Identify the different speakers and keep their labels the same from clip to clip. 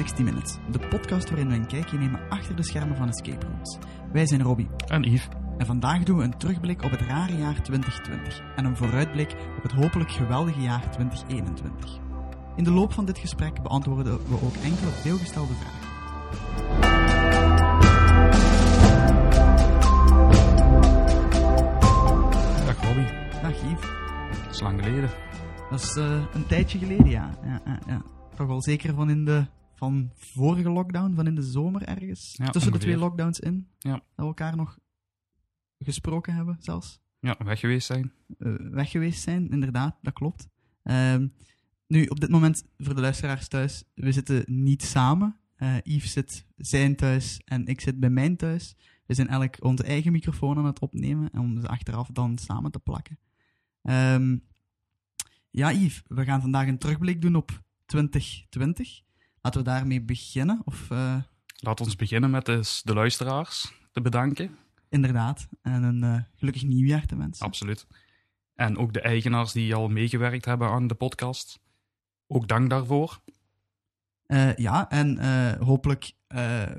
Speaker 1: 60 Minutes, de podcast waarin we een kijkje nemen achter de schermen van escape rooms. Wij zijn Robbie
Speaker 2: En Yves.
Speaker 1: en vandaag doen we een terugblik op het rare jaar 2020 en een vooruitblik op het hopelijk geweldige jaar 2021. In de loop van dit gesprek beantwoorden we ook enkele veelgestelde vragen.
Speaker 2: Dag Robbie.
Speaker 1: Dag Yves.
Speaker 2: Dat is lang geleden.
Speaker 1: Dat is eh, een tijdje geleden, ja. ja, ja, ja. Toch wel zeker van in de van vorige lockdown, van in de zomer ergens.
Speaker 2: Ja,
Speaker 1: Tussen de twee lockdowns in.
Speaker 2: Ja.
Speaker 1: Dat we elkaar nog gesproken hebben, zelfs.
Speaker 2: Ja, weg geweest zijn.
Speaker 1: eh, weg geweest zijn, inderdaad, dat klopt. Ehm, nu, op dit moment, voor de luisteraars thuis, we zitten niet samen. Eh Yves zit zijn thuis en ik zit bij mijn thuis. We zijn elk onze eigen microfoon aan het opnemen en om ze achteraf dan samen te plakken. Ehm, ja, Yves, we gaan vandaag een terugblik doen op 2020. Laten we daarmee beginnen. Of, eh,
Speaker 2: Laten we beginnen met de, de luisteraars te bedanken.
Speaker 1: inderdaad, en een eh, gelukkig nieuwjaar te wensen.
Speaker 2: Absoluut. En ook de eigenaars die al meegewerkt hebben aan de podcast. Ook dank daarvoor.
Speaker 1: Eh, ja, en hopelijk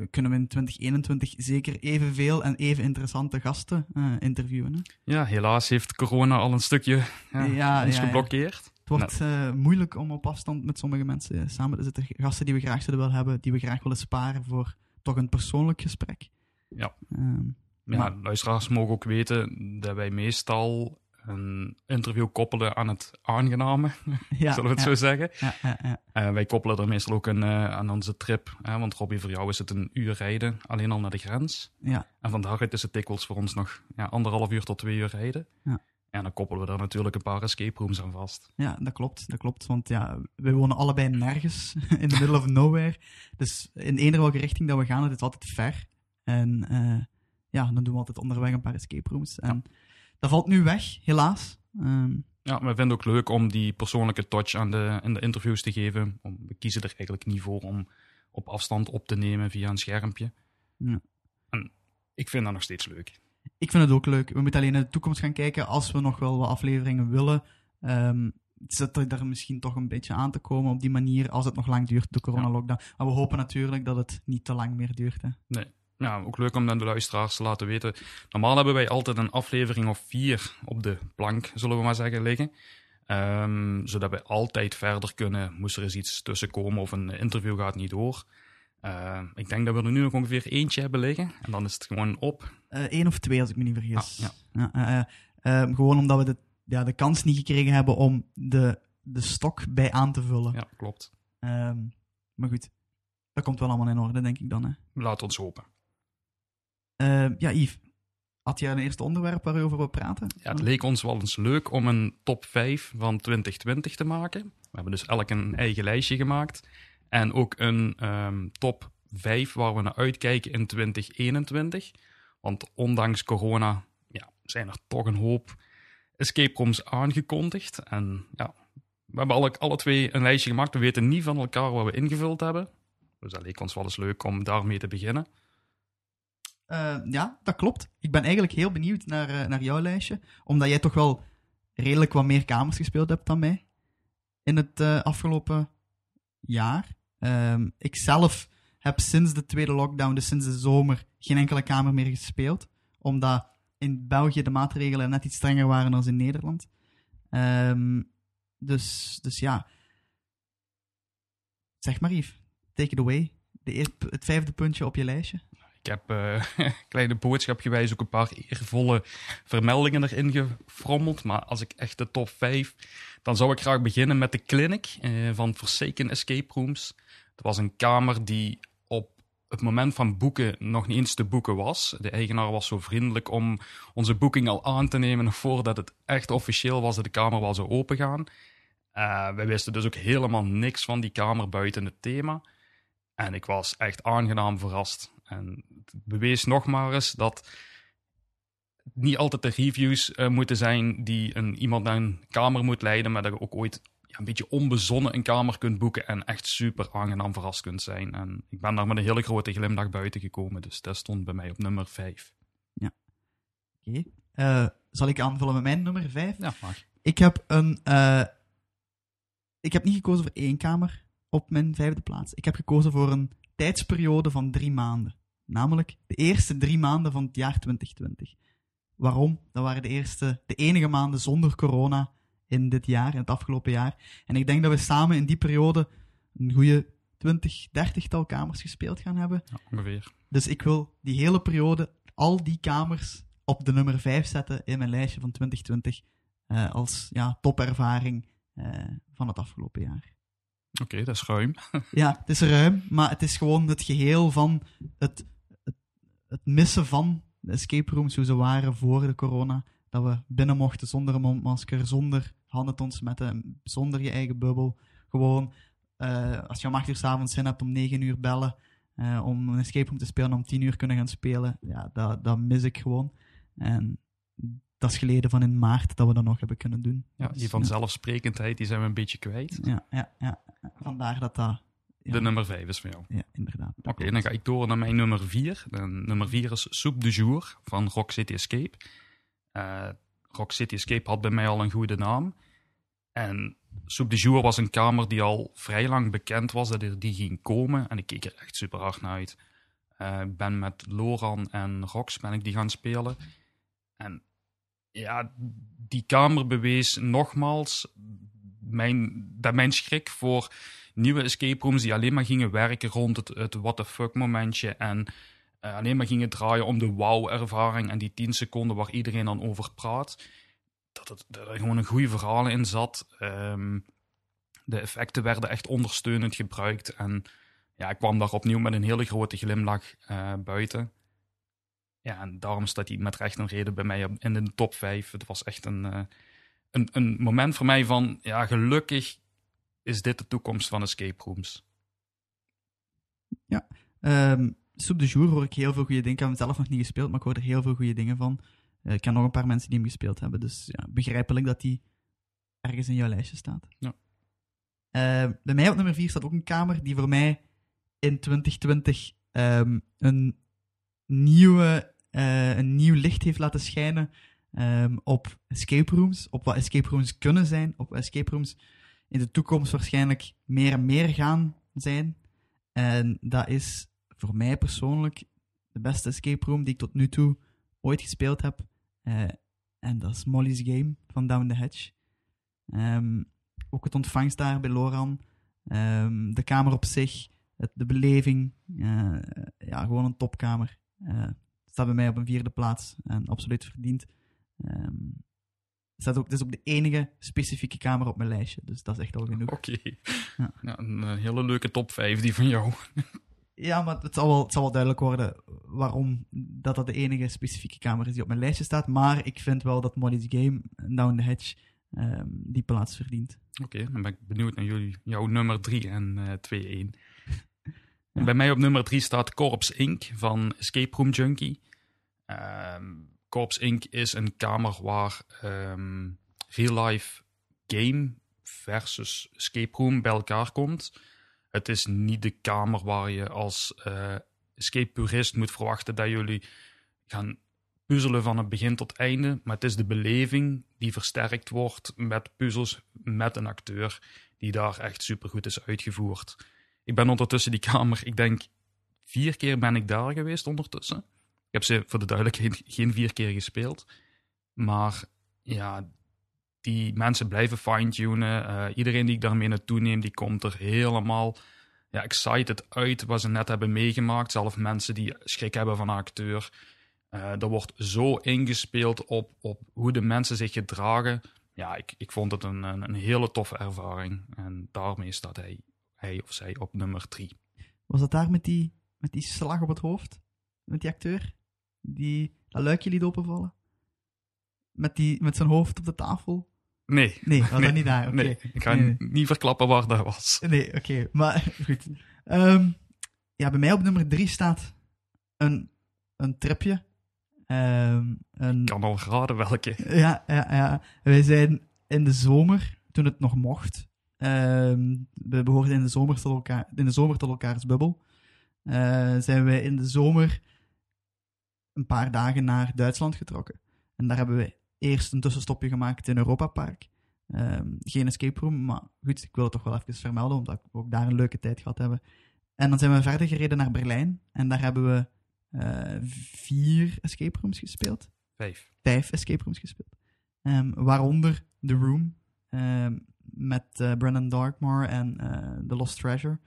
Speaker 1: kunnen we in 2021 zeker evenveel en even interessante gasten interviewen. Hè?
Speaker 2: Ja, helaas heeft corona al een stukje ja,
Speaker 1: Ja,
Speaker 2: ons
Speaker 1: ja.
Speaker 2: geblokkeerd.
Speaker 1: Het wordt eh, moeilijk om op afstand met sommige mensen eh, samen te zitten. Gasten die we graag zouden willen hebben, die we graag willen sparen voor toch een persoonlijk gesprek.
Speaker 2: Ja.
Speaker 1: Ehm,
Speaker 2: Ja,
Speaker 1: Maar-
Speaker 2: luisteraars mogen ook weten dat wij meestal een interview koppelen aan het aangename,
Speaker 1: ja,
Speaker 2: zullen we het
Speaker 1: ja,
Speaker 2: zo zeggen.
Speaker 1: Ja, ja, ja.
Speaker 2: Eh, wij koppelen er meestal ook een, aan onze trip. Hè, want Robbie, voor jou is het een uur rijden, alleen al naar de grens.
Speaker 1: ja.
Speaker 2: En van daaruit is het dikwijls voor ons nog ja, anderhalf uur tot twee uur rijden.
Speaker 1: Ja.
Speaker 2: En dan koppelen we daar natuurlijk een paar escape rooms aan vast.
Speaker 1: Ja, dat klopt, dat klopt. Want ja, we wonen allebei nergens, in the middle of nowhere. Dus in eender welke richting dat we gaan, het is altijd ver. En eh, ja, dan doen we altijd onderweg een paar escape rooms. En dat valt nu weg, helaas. Ehm,
Speaker 2: Ja, we vinden het ook leuk om die persoonlijke touch aan de, in de interviews te geven. Om, we kiezen er eigenlijk niet voor om op afstand op te nemen via een schermpje.
Speaker 1: Ja.
Speaker 2: En ik vind dat nog steeds leuk.
Speaker 1: Ik vind het ook leuk. We moeten alleen in de toekomst gaan kijken als we nog wel wat afleveringen willen. Ehm zit er daar misschien toch een beetje aan te komen op die manier, als het nog lang duurt, de corona-lockdown. Maar we hopen natuurlijk dat het niet te lang meer duurt. Hè.
Speaker 2: Ja, ook leuk om aan de luisteraars te laten weten. Normaal hebben wij altijd een aflevering of vier op de plank, zullen we maar zeggen, liggen. Ehm, zodat wij altijd verder kunnen, moest er eens iets tussenkomen of een interview gaat niet door. Ehm, ik denk dat we er nu nog ongeveer eentje hebben liggen. En dan is het gewoon op.
Speaker 1: Eén of twee, als ik me niet vergis.
Speaker 2: Ah,
Speaker 1: Ja, eh, eh, gewoon omdat we de, ja, de kans niet gekregen hebben om de, de stok bij aan te vullen.
Speaker 2: Ja, klopt.
Speaker 1: Ehm, maar goed, dat komt wel allemaal in orde, denk ik dan. Hè.
Speaker 2: Laat ons hopen.
Speaker 1: Ehm, ja, Yves, had jij een eerste onderwerp waar we praten?
Speaker 2: Ja, het leek ons wel eens leuk om een top 5 van 2020 te maken. We hebben dus elk een eigen lijstje gemaakt. En ook een ehm, top 5 waar we naar uitkijken in 2021. Want ondanks corona ja, zijn er toch een hoop escape rooms aangekondigd. En ja, we hebben alle, alle twee een lijstje gemaakt. We weten niet van elkaar wat we ingevuld hebben. Dus dat leek ons wel eens leuk om daarmee te beginnen.
Speaker 1: Eh, ja, dat klopt. Ik ben eigenlijk heel benieuwd naar, eh, naar jouw lijstje. Omdat jij toch wel redelijk wat meer kamers gespeeld hebt dan mij. In het eh, afgelopen jaar. Ehm, ik zelf heb sinds de tweede lockdown, dus sinds de zomer, geen enkele kamer meer gespeeld. Omdat in België de maatregelen net iets strenger waren dan in Nederland. Ehm, dus, dus ja. Zeg maar Yves, take it away. De het vijfde puntje op je lijstje.
Speaker 2: Ik heb eh kleine boodschapgewijs ook een paar eervolle vermeldingen erin gefrommeld. Maar als ik echt de top 5, dan zou ik graag beginnen met de clinic eh, van Forsaken Escape Rooms. Het was een kamer die op het moment van boeken nog niet eens te boeken was. De eigenaar was zo vriendelijk om onze boeking al aan te nemen voordat het echt officieel was dat de kamer wel zou opengaan. Eh wij wisten dus ook helemaal niks van die kamer buiten het thema. En ik was echt aangenaam verrast. En het bewees nog maar eens dat niet altijd de reviews eh, moeten zijn die een, iemand naar een kamer moet leiden, maar dat je ook ooit ja, een beetje onbezonnen een kamer kunt boeken en echt super aangenaam verrast kunt zijn. En ik ben daar met een hele grote glimlach buiten gekomen, dus dat stond bij mij op nummer 5.
Speaker 1: Oké. Eh, zal ik aanvullen met mijn nummer 5?
Speaker 2: Ja, mag.
Speaker 1: Ik heb een. eh, ik heb niet gekozen voor één kamer, op mijn vijfde plaats. Ik heb gekozen voor een tijdsperiode van drie maanden. Namelijk de eerste drie maanden van het jaar 2020. Waarom? Dat waren de eerste, de enige maanden zonder corona in dit jaar, in het afgelopen jaar. En ik denk dat we samen in die periode een goede 20, 30 tal kamers gespeeld gaan hebben.
Speaker 2: Ja, ongeveer.
Speaker 1: Dus ik wil die hele periode, al die kamers, op de nummer 5 zetten in mijn lijstje van 2020. eh, als ja, topervaring eh, van het afgelopen jaar.
Speaker 2: Oké, dat is ruim.
Speaker 1: Ja, het is ruim, maar het is gewoon het geheel van het, het, missen van de escape rooms hoe ze waren voor de corona. Dat we binnen mochten zonder een mondmasker, zonder handen te ontsmetten, zonder je eigen bubbel. Gewoon, eh, als je om 8 uur s'avonds zin hebt om 9 uur bellen, eh, om een escape room te spelen, om 10 uur kunnen gaan spelen. Ja, dat, dat mis ik gewoon. En dat is geleden van in maart dat we dat nog hebben kunnen doen.
Speaker 2: Ja,
Speaker 1: Dus,
Speaker 2: die vanzelfsprekendheid die zijn we een beetje kwijt.
Speaker 1: Ja, ja, ja. Vandaar dat dat... Ja,
Speaker 2: De nummer 5 is voor jou.
Speaker 1: ja inderdaad.
Speaker 2: Oké, dan ga ik door naar mijn nummer 4. Nummer 4 is Soup du Jour van Rock City Escape. Eh, Rock City Escape had bij mij al een goede naam. En Soup du Jour was een kamer die al vrij lang bekend was dat er die ging komen. En ik keek er echt super hard naar uit. Ik ben met Loran en Rox ben ik die gaan spelen. En ja, die kamer bewees nogmaals mijn, dat mijn schrik voor nieuwe escape rooms die alleen maar gingen werken rond het, het what the fuck momentje en eh, alleen maar gingen draaien om de wow ervaring en die 10 seconden waar iedereen dan over praat. Dat, het, er gewoon een goede verhaal in zat. Ehm, de effecten werden echt ondersteunend gebruikt en ja, ik kwam daar opnieuw met een hele grote glimlach eh, buiten. Ja, en daarom staat hij met recht en reden bij mij in de top 5. Het was echt een, eh, een, een moment voor mij van, ja, gelukkig is dit de toekomst van escape rooms.
Speaker 1: Ehm Soup de Jour hoor ik heel veel goede dingen. Ik heb hem zelf nog niet gespeeld, maar ik hoor er heel veel goede dingen van. Eh, ik ken nog een paar mensen die hem gespeeld hebben, dus ja, begrijpelijk dat die ergens in jouw lijstje staat.
Speaker 2: Ja.
Speaker 1: Eh, bij mij op nummer 4 staat ook een kamer die voor mij in 2020 ehm, een, nieuwe, eh, een nieuw licht heeft laten schijnen op escape rooms, op wat escape rooms kunnen zijn, op escape rooms in de toekomst waarschijnlijk meer en meer gaan zijn. En dat is voor mij persoonlijk de beste escape room die ik tot nu toe ooit gespeeld heb. Eh, en dat is Molly's Game van Down the Hedge. Ehm, ook het ontvangst daar bij Loran. Ehm, de kamer op zich. Het, de beleving. eh, ja, gewoon een topkamer. Eh, staat bij mij op een vierde plaats. En absoluut verdiend. Ehm, staat ook, is ook de enige specifieke kamer op mijn lijstje. Dus dat is echt al genoeg.
Speaker 2: Oké.
Speaker 1: Ja.
Speaker 2: Ja, een eh, hele leuke top 5 die van jou.
Speaker 1: Ja, maar het zal, wel, het zal wel duidelijk worden waarom dat dat de enige specifieke kamer is die op mijn lijstje staat. Maar ik vind wel dat Molly's Game, Down the Hedge, ehm, die plaats verdient.
Speaker 2: Oké, dan ben ik benieuwd naar jullie, jouw nummer 3 en eh 2-1.
Speaker 1: Ja.
Speaker 2: Bij mij op nummer 3 staat Corps Inc. van Escape Room Junkie. Ehm Corps Inc. is een kamer waar ehm, real-life game versus escape room bij elkaar komt. Het is niet de kamer waar je als eh, escape purist moet verwachten dat jullie gaan puzzelen van het begin tot einde. Maar het is de beleving die versterkt wordt met puzzels met een acteur die daar echt supergoed is uitgevoerd. Ik ben ondertussen die kamer, ik denk vier keer ben ik daar geweest ondertussen. Ik heb ze voor de duidelijkheid geen vier keer gespeeld. Maar ja, die mensen blijven fine-tunen. Eh, iedereen die ik daarmee naartoe neem, die komt er helemaal ja, excited uit wat ze net hebben meegemaakt. Zelf mensen die schrik hebben van een acteur. Eh er wordt zo ingespeeld op, op hoe de mensen zich gedragen. Ja, ik, ik vond het een, een, een hele toffe ervaring. En daarmee staat hij, hij of zij op nummer drie.
Speaker 1: Was dat daar met die, met die slag op het hoofd? Met die acteur? Die dat luikje liet openvallen? Met, die, met zijn hoofd op de tafel?
Speaker 2: Nee,
Speaker 1: Nee, was
Speaker 2: Nee,
Speaker 1: dat niet daar?
Speaker 2: Nee ik ga
Speaker 1: Nee,
Speaker 2: niet verklappen waar dat was.
Speaker 1: Nee, oké. Maar goed. Ehm, ja, bij mij op nummer drie staat een, een tripje. Ehm, een,
Speaker 2: Ik kan al raden welke.
Speaker 1: Ja, ja, ja. Wij zijn in de zomer, toen het nog mocht. ehm, we behoorden in de zomer tot, elkaar, in de zomer tot elkaars bubbel. eh, zijn wij in de zomer een paar dagen naar Duitsland getrokken. En daar hebben we eerst een tussenstopje gemaakt in Europa Park. Ehm, geen escape room, maar goed, ik wil het toch wel even vermelden, omdat we ook daar een leuke tijd gehad hebben. En dan zijn we verder gereden naar Berlijn. En daar hebben we eh, vier escape rooms gespeeld.
Speaker 2: Vijf.
Speaker 1: Vijf escape rooms gespeeld. Ehm, waaronder The Room. ehm, met eh, Brennan Darkmore en eh, The Lost Treasure.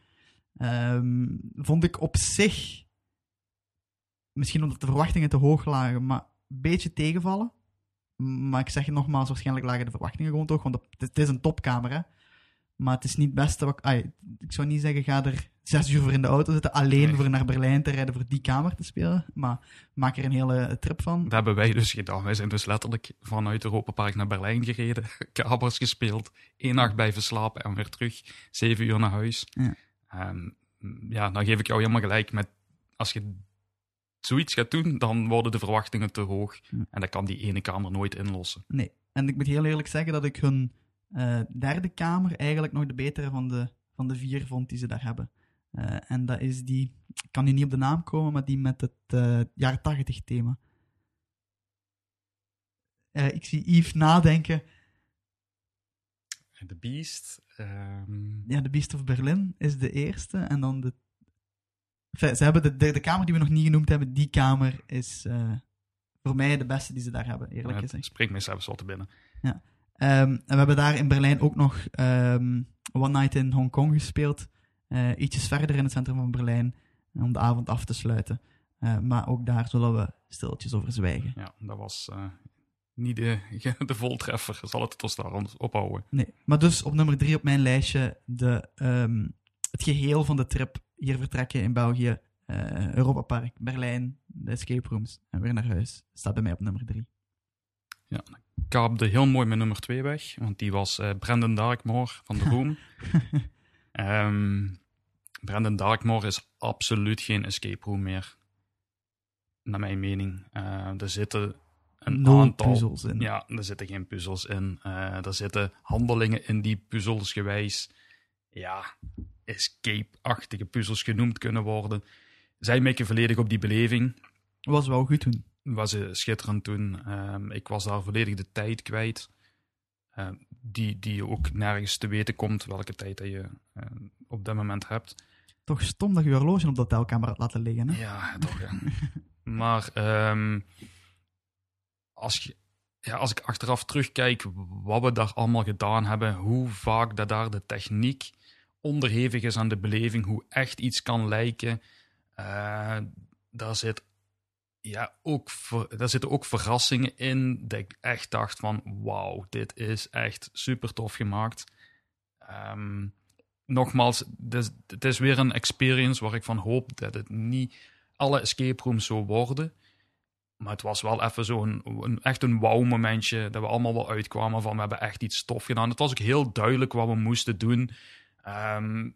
Speaker 1: Vond ik op zich, misschien omdat de verwachtingen te hoog lagen, maar een beetje tegenvallen. Maar ik zeg het nogmaals, waarschijnlijk lagen de verwachtingen gewoon hoog, want het, is een topkamer, hè. Maar het is niet het beste wat ik... zou niet zeggen, ga er zes uur voor in de auto zitten, alleen
Speaker 2: Nee.
Speaker 1: voor naar Berlijn te rijden voor die kamer te spelen. Maar maak er een hele trip van.
Speaker 2: Dat hebben wij dus gedaan. Wij zijn dus letterlijk vanuit Europa Park naar Berlijn gereden. Kabels gespeeld. één nacht blijven slapen en weer terug. Zeven uur naar huis.
Speaker 1: Ja.
Speaker 2: Ehm, ja, dan geef ik jou helemaal gelijk met... Als je zoiets gaat doen, dan worden de verwachtingen te hoog.
Speaker 1: Ja.
Speaker 2: En dat kan die ene kamer nooit inlossen.
Speaker 1: Nee. En ik moet heel eerlijk zeggen dat ik hun eh, derde kamer eigenlijk nog de betere van de, van de vier vond die ze daar hebben. Eh, en dat is die, ik kan nu niet op de naam komen, maar die met het eh jaren tachtig thema. Eh, ik zie Yves nadenken.
Speaker 2: The Beast. ehm,
Speaker 1: Ja, The Beast of Berlin is de eerste. En dan de... Enfin, ze hebben de, de, kamer die we nog niet genoemd hebben, die kamer is eh, voor mij de beste die ze daar hebben, eerlijk
Speaker 2: het
Speaker 1: gezegd.
Speaker 2: spreekt mij zelfs wat te binnen.
Speaker 1: Ehm, en we hebben daar in Berlijn ook nog ehm, One Night in Hongkong gespeeld. Eh, ietsjes verder in het centrum van Berlijn, om de avond af te sluiten. Eh, maar ook daar zullen we stilletjes over zwijgen.
Speaker 2: Ja, dat was niet de, de voltreffer. Zal het tot daar ophouden.
Speaker 1: Nee. Maar dus op nummer drie op mijn lijstje de, ehm, het geheel van de trip hier vertrekken in België. eh Europa Park, Berlijn, de escape rooms en weer naar huis. Staat bij mij op nummer drie.
Speaker 2: Ik kaapte heel mooi mijn nummer 2 weg, want die was eh Brandon Darkmore van de Room. Ehm Brandon Darkmore is absoluut geen escape room meer. Naar mijn mening. Eh, er zitten een aantal...
Speaker 1: puzzels in.
Speaker 2: Ja, er zitten geen puzzels in. Er zitten handelingen in die puzzels gewijs, ja, escape-achtige puzzels genoemd kunnen worden. Zij mikken volledig op die beleving.
Speaker 1: Was wel goed toen.
Speaker 2: Was eh, schitterend toen. Ehm, ik was daar volledig de tijd kwijt. Ehm, die, die je ook nergens te weten komt welke tijd dat je eh, op dat moment hebt.
Speaker 1: Toch stom dat je je horloge op de hotelkamer had laten liggen. Hè?
Speaker 2: Ja, toch. Ja. maar ehm, als, je, ja, als ik achteraf terugkijk wat we daar allemaal gedaan hebben, hoe vaak dat daar de techniek onderhevig is aan de beleving, hoe echt iets kan lijken, eh, daar, zit, ja, ook, daar zitten ook verrassingen in dat ik echt dacht van wauw, dit is echt super tof gemaakt. Ehm, nogmaals, het is, weer een experience waar ik van hoop dat het niet alle escape rooms zo worden. Maar het was wel even zo'n een, echt een wow-momentje. Dat we allemaal wel uitkwamen van we hebben echt iets tof gedaan. Het was ook heel duidelijk wat we moesten doen. Ehm,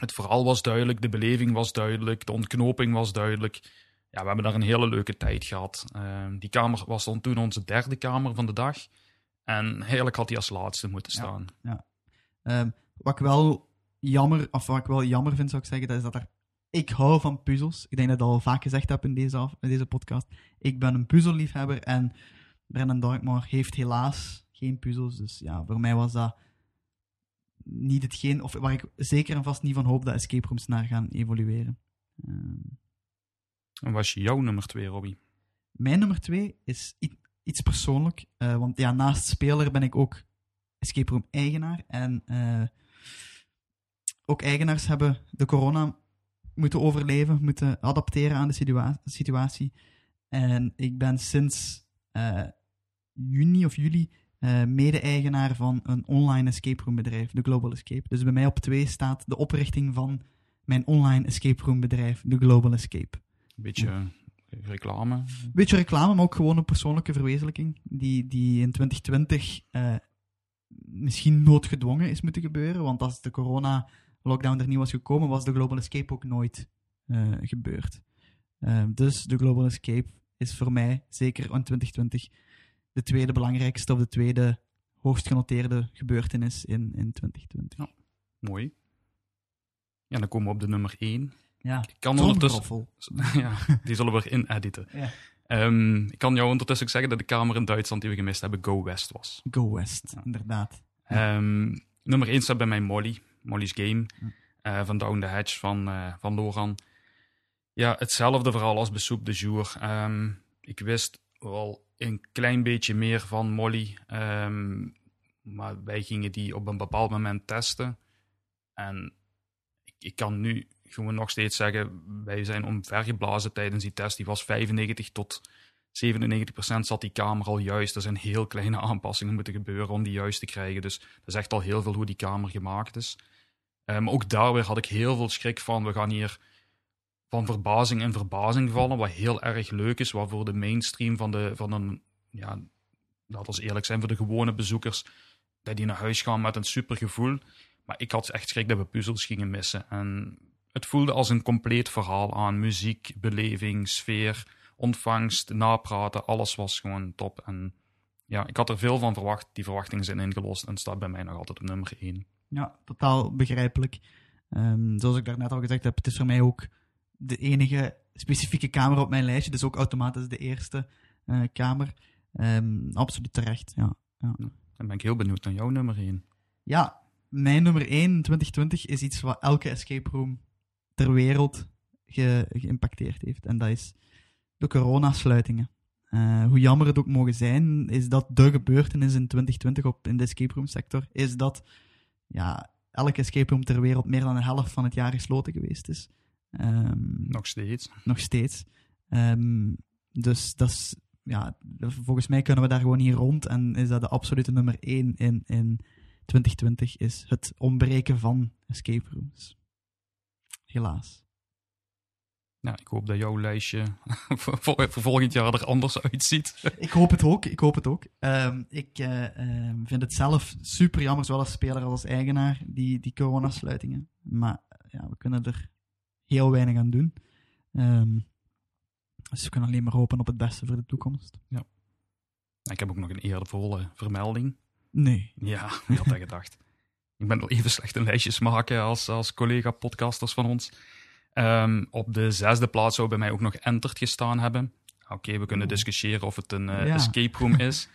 Speaker 2: het verhaal was duidelijk, de beleving was duidelijk, de ontknoping was duidelijk. Ja, we hebben daar een hele leuke tijd gehad. Ehm, die kamer was dan toen onze derde kamer van de dag. En eigenlijk had die als laatste moeten
Speaker 1: Ja.
Speaker 2: staan.
Speaker 1: Ehm, wat ik wel jammer, of wat ik wel jammer vind, zou ik zeggen, dat is dat er. Ik hou van puzzels. Ik denk dat ik dat al vaak gezegd heb in deze, af- in deze podcast. Ik ben een puzzelliefhebber en Brennan Darkmore heeft helaas geen puzzels. Dus ja, voor mij was dat niet hetgeen, of waar ik zeker en vast niet van hoop dat escape rooms naar gaan evolueren. Ehm,
Speaker 2: En was jouw nummer twee, Robbie?
Speaker 1: Mijn nummer twee is iets persoonlijk. eh, want ja, naast speler ben ik ook escape room eigenaar. En eh, ook eigenaars hebben de corona moeten overleven, moeten adapteren aan de situa- situatie. En ik ben sinds eh, juni of juli eh, mede-eigenaar van een online escape room bedrijf, de Global Escape. Dus bij mij op twee staat de oprichting van mijn online escape room bedrijf, de Global Escape.
Speaker 2: Een beetje reclame.
Speaker 1: beetje reclame, maar ook gewoon een persoonlijke verwezenlijking. Die, die in 2020 eh, misschien noodgedwongen is moeten gebeuren. Want als de corona-lockdown er niet was gekomen, was de Global Escape ook nooit eh, gebeurd. Dus de Global Escape is voor mij, zeker in 2020, de tweede belangrijkste of de tweede hoogst genoteerde gebeurtenis in, in 2020.
Speaker 2: Ja. Mooi. Ja, dan komen we op de nummer 1.
Speaker 1: Ja,
Speaker 2: Ik kan ondertussen... ja, die zullen we erin editen.
Speaker 1: Ja.
Speaker 2: Ehm, ik kan jou ondertussen ook zeggen dat de kamer in Duitsland die we gemist hebben Go West was.
Speaker 1: Go West, inderdaad.
Speaker 2: Ehm, nummer 1 staat bij mij Molly. Molly's Game. Eh, van Down the Hedge van, eh, van Loran. Ja, hetzelfde verhaal als Besoep de Jour. Ehm, ik wist wel een klein beetje meer van Molly. ehm, maar wij gingen die op een bepaald moment testen. En ik, ik kan nu gewoon nog steeds zeggen, wij zijn omvergeblazen tijdens die test. Die was 95 tot 97 procent zat die kamer al juist. Er zijn heel kleine aanpassingen moeten gebeuren om die juist te krijgen. Dus dat is echt al heel veel hoe die kamer gemaakt is. Um, ook daar weer had ik heel veel schrik van. We gaan hier van verbazing in verbazing vallen, wat heel erg leuk is, waarvoor de mainstream van, de, van een, ja, laten we eerlijk zijn, voor de gewone bezoekers, dat die naar huis gaan met een super gevoel. Maar ik had echt schrik dat we puzzels gingen missen. En het voelde als een compleet verhaal aan muziek, beleving, sfeer, ontvangst, napraten. Alles was gewoon top. En ja, ik had er veel van verwacht. Die verwachtingen zijn ingelost en staat bij mij nog altijd op nummer 1.
Speaker 1: Ja, totaal begrijpelijk. Um, zoals ik daarnet al gezegd heb, het is voor mij ook de enige specifieke kamer op mijn lijstje. Dus ook automatisch de eerste uh, kamer. Um, absoluut terecht, ja. ja.
Speaker 2: Dan ben ik heel benieuwd naar jouw nummer 1.
Speaker 1: Ja, mijn nummer 1 in 2020 is iets wat elke escape room ter wereld ge geïmpacteerd heeft. En dat is de coronasluitingen. Uh, hoe jammer het ook mogen zijn, is dat de gebeurtenis in 2020 op, in de escape room sector, is dat ja, elke escape room ter wereld meer dan de helft van het jaar gesloten geweest is. Um,
Speaker 2: nog steeds.
Speaker 1: Nog steeds. Um, dus dat is, ja, volgens mij kunnen we daar gewoon hier rond en is dat de absolute nummer 1 in, in 2020 is het ontbreken van escape rooms. Helaas.
Speaker 2: Nou, ik hoop dat jouw lijstje voor, voor volgend jaar er anders uitziet.
Speaker 1: ik hoop het ook, ik hoop het ook. Um, ik uh, um, vind het zelf super jammer, zowel als speler als als eigenaar, die, die coronasluitingen. Maar ja, we kunnen er heel weinig aan doen. Um, dus we kunnen alleen maar hopen op het beste voor de toekomst.
Speaker 2: Ja. Ik heb ook nog een eervolle vermelding.
Speaker 1: Nee.
Speaker 2: Ja, wie had dat gedacht? Ik ben wel even slecht in lijstjes maken als, als collega-podcasters van ons. Um, op de zesde plaats zou bij mij ook nog Enterd gestaan hebben. Oké, okay, we kunnen discussiëren of het een uh, ja. escape room is.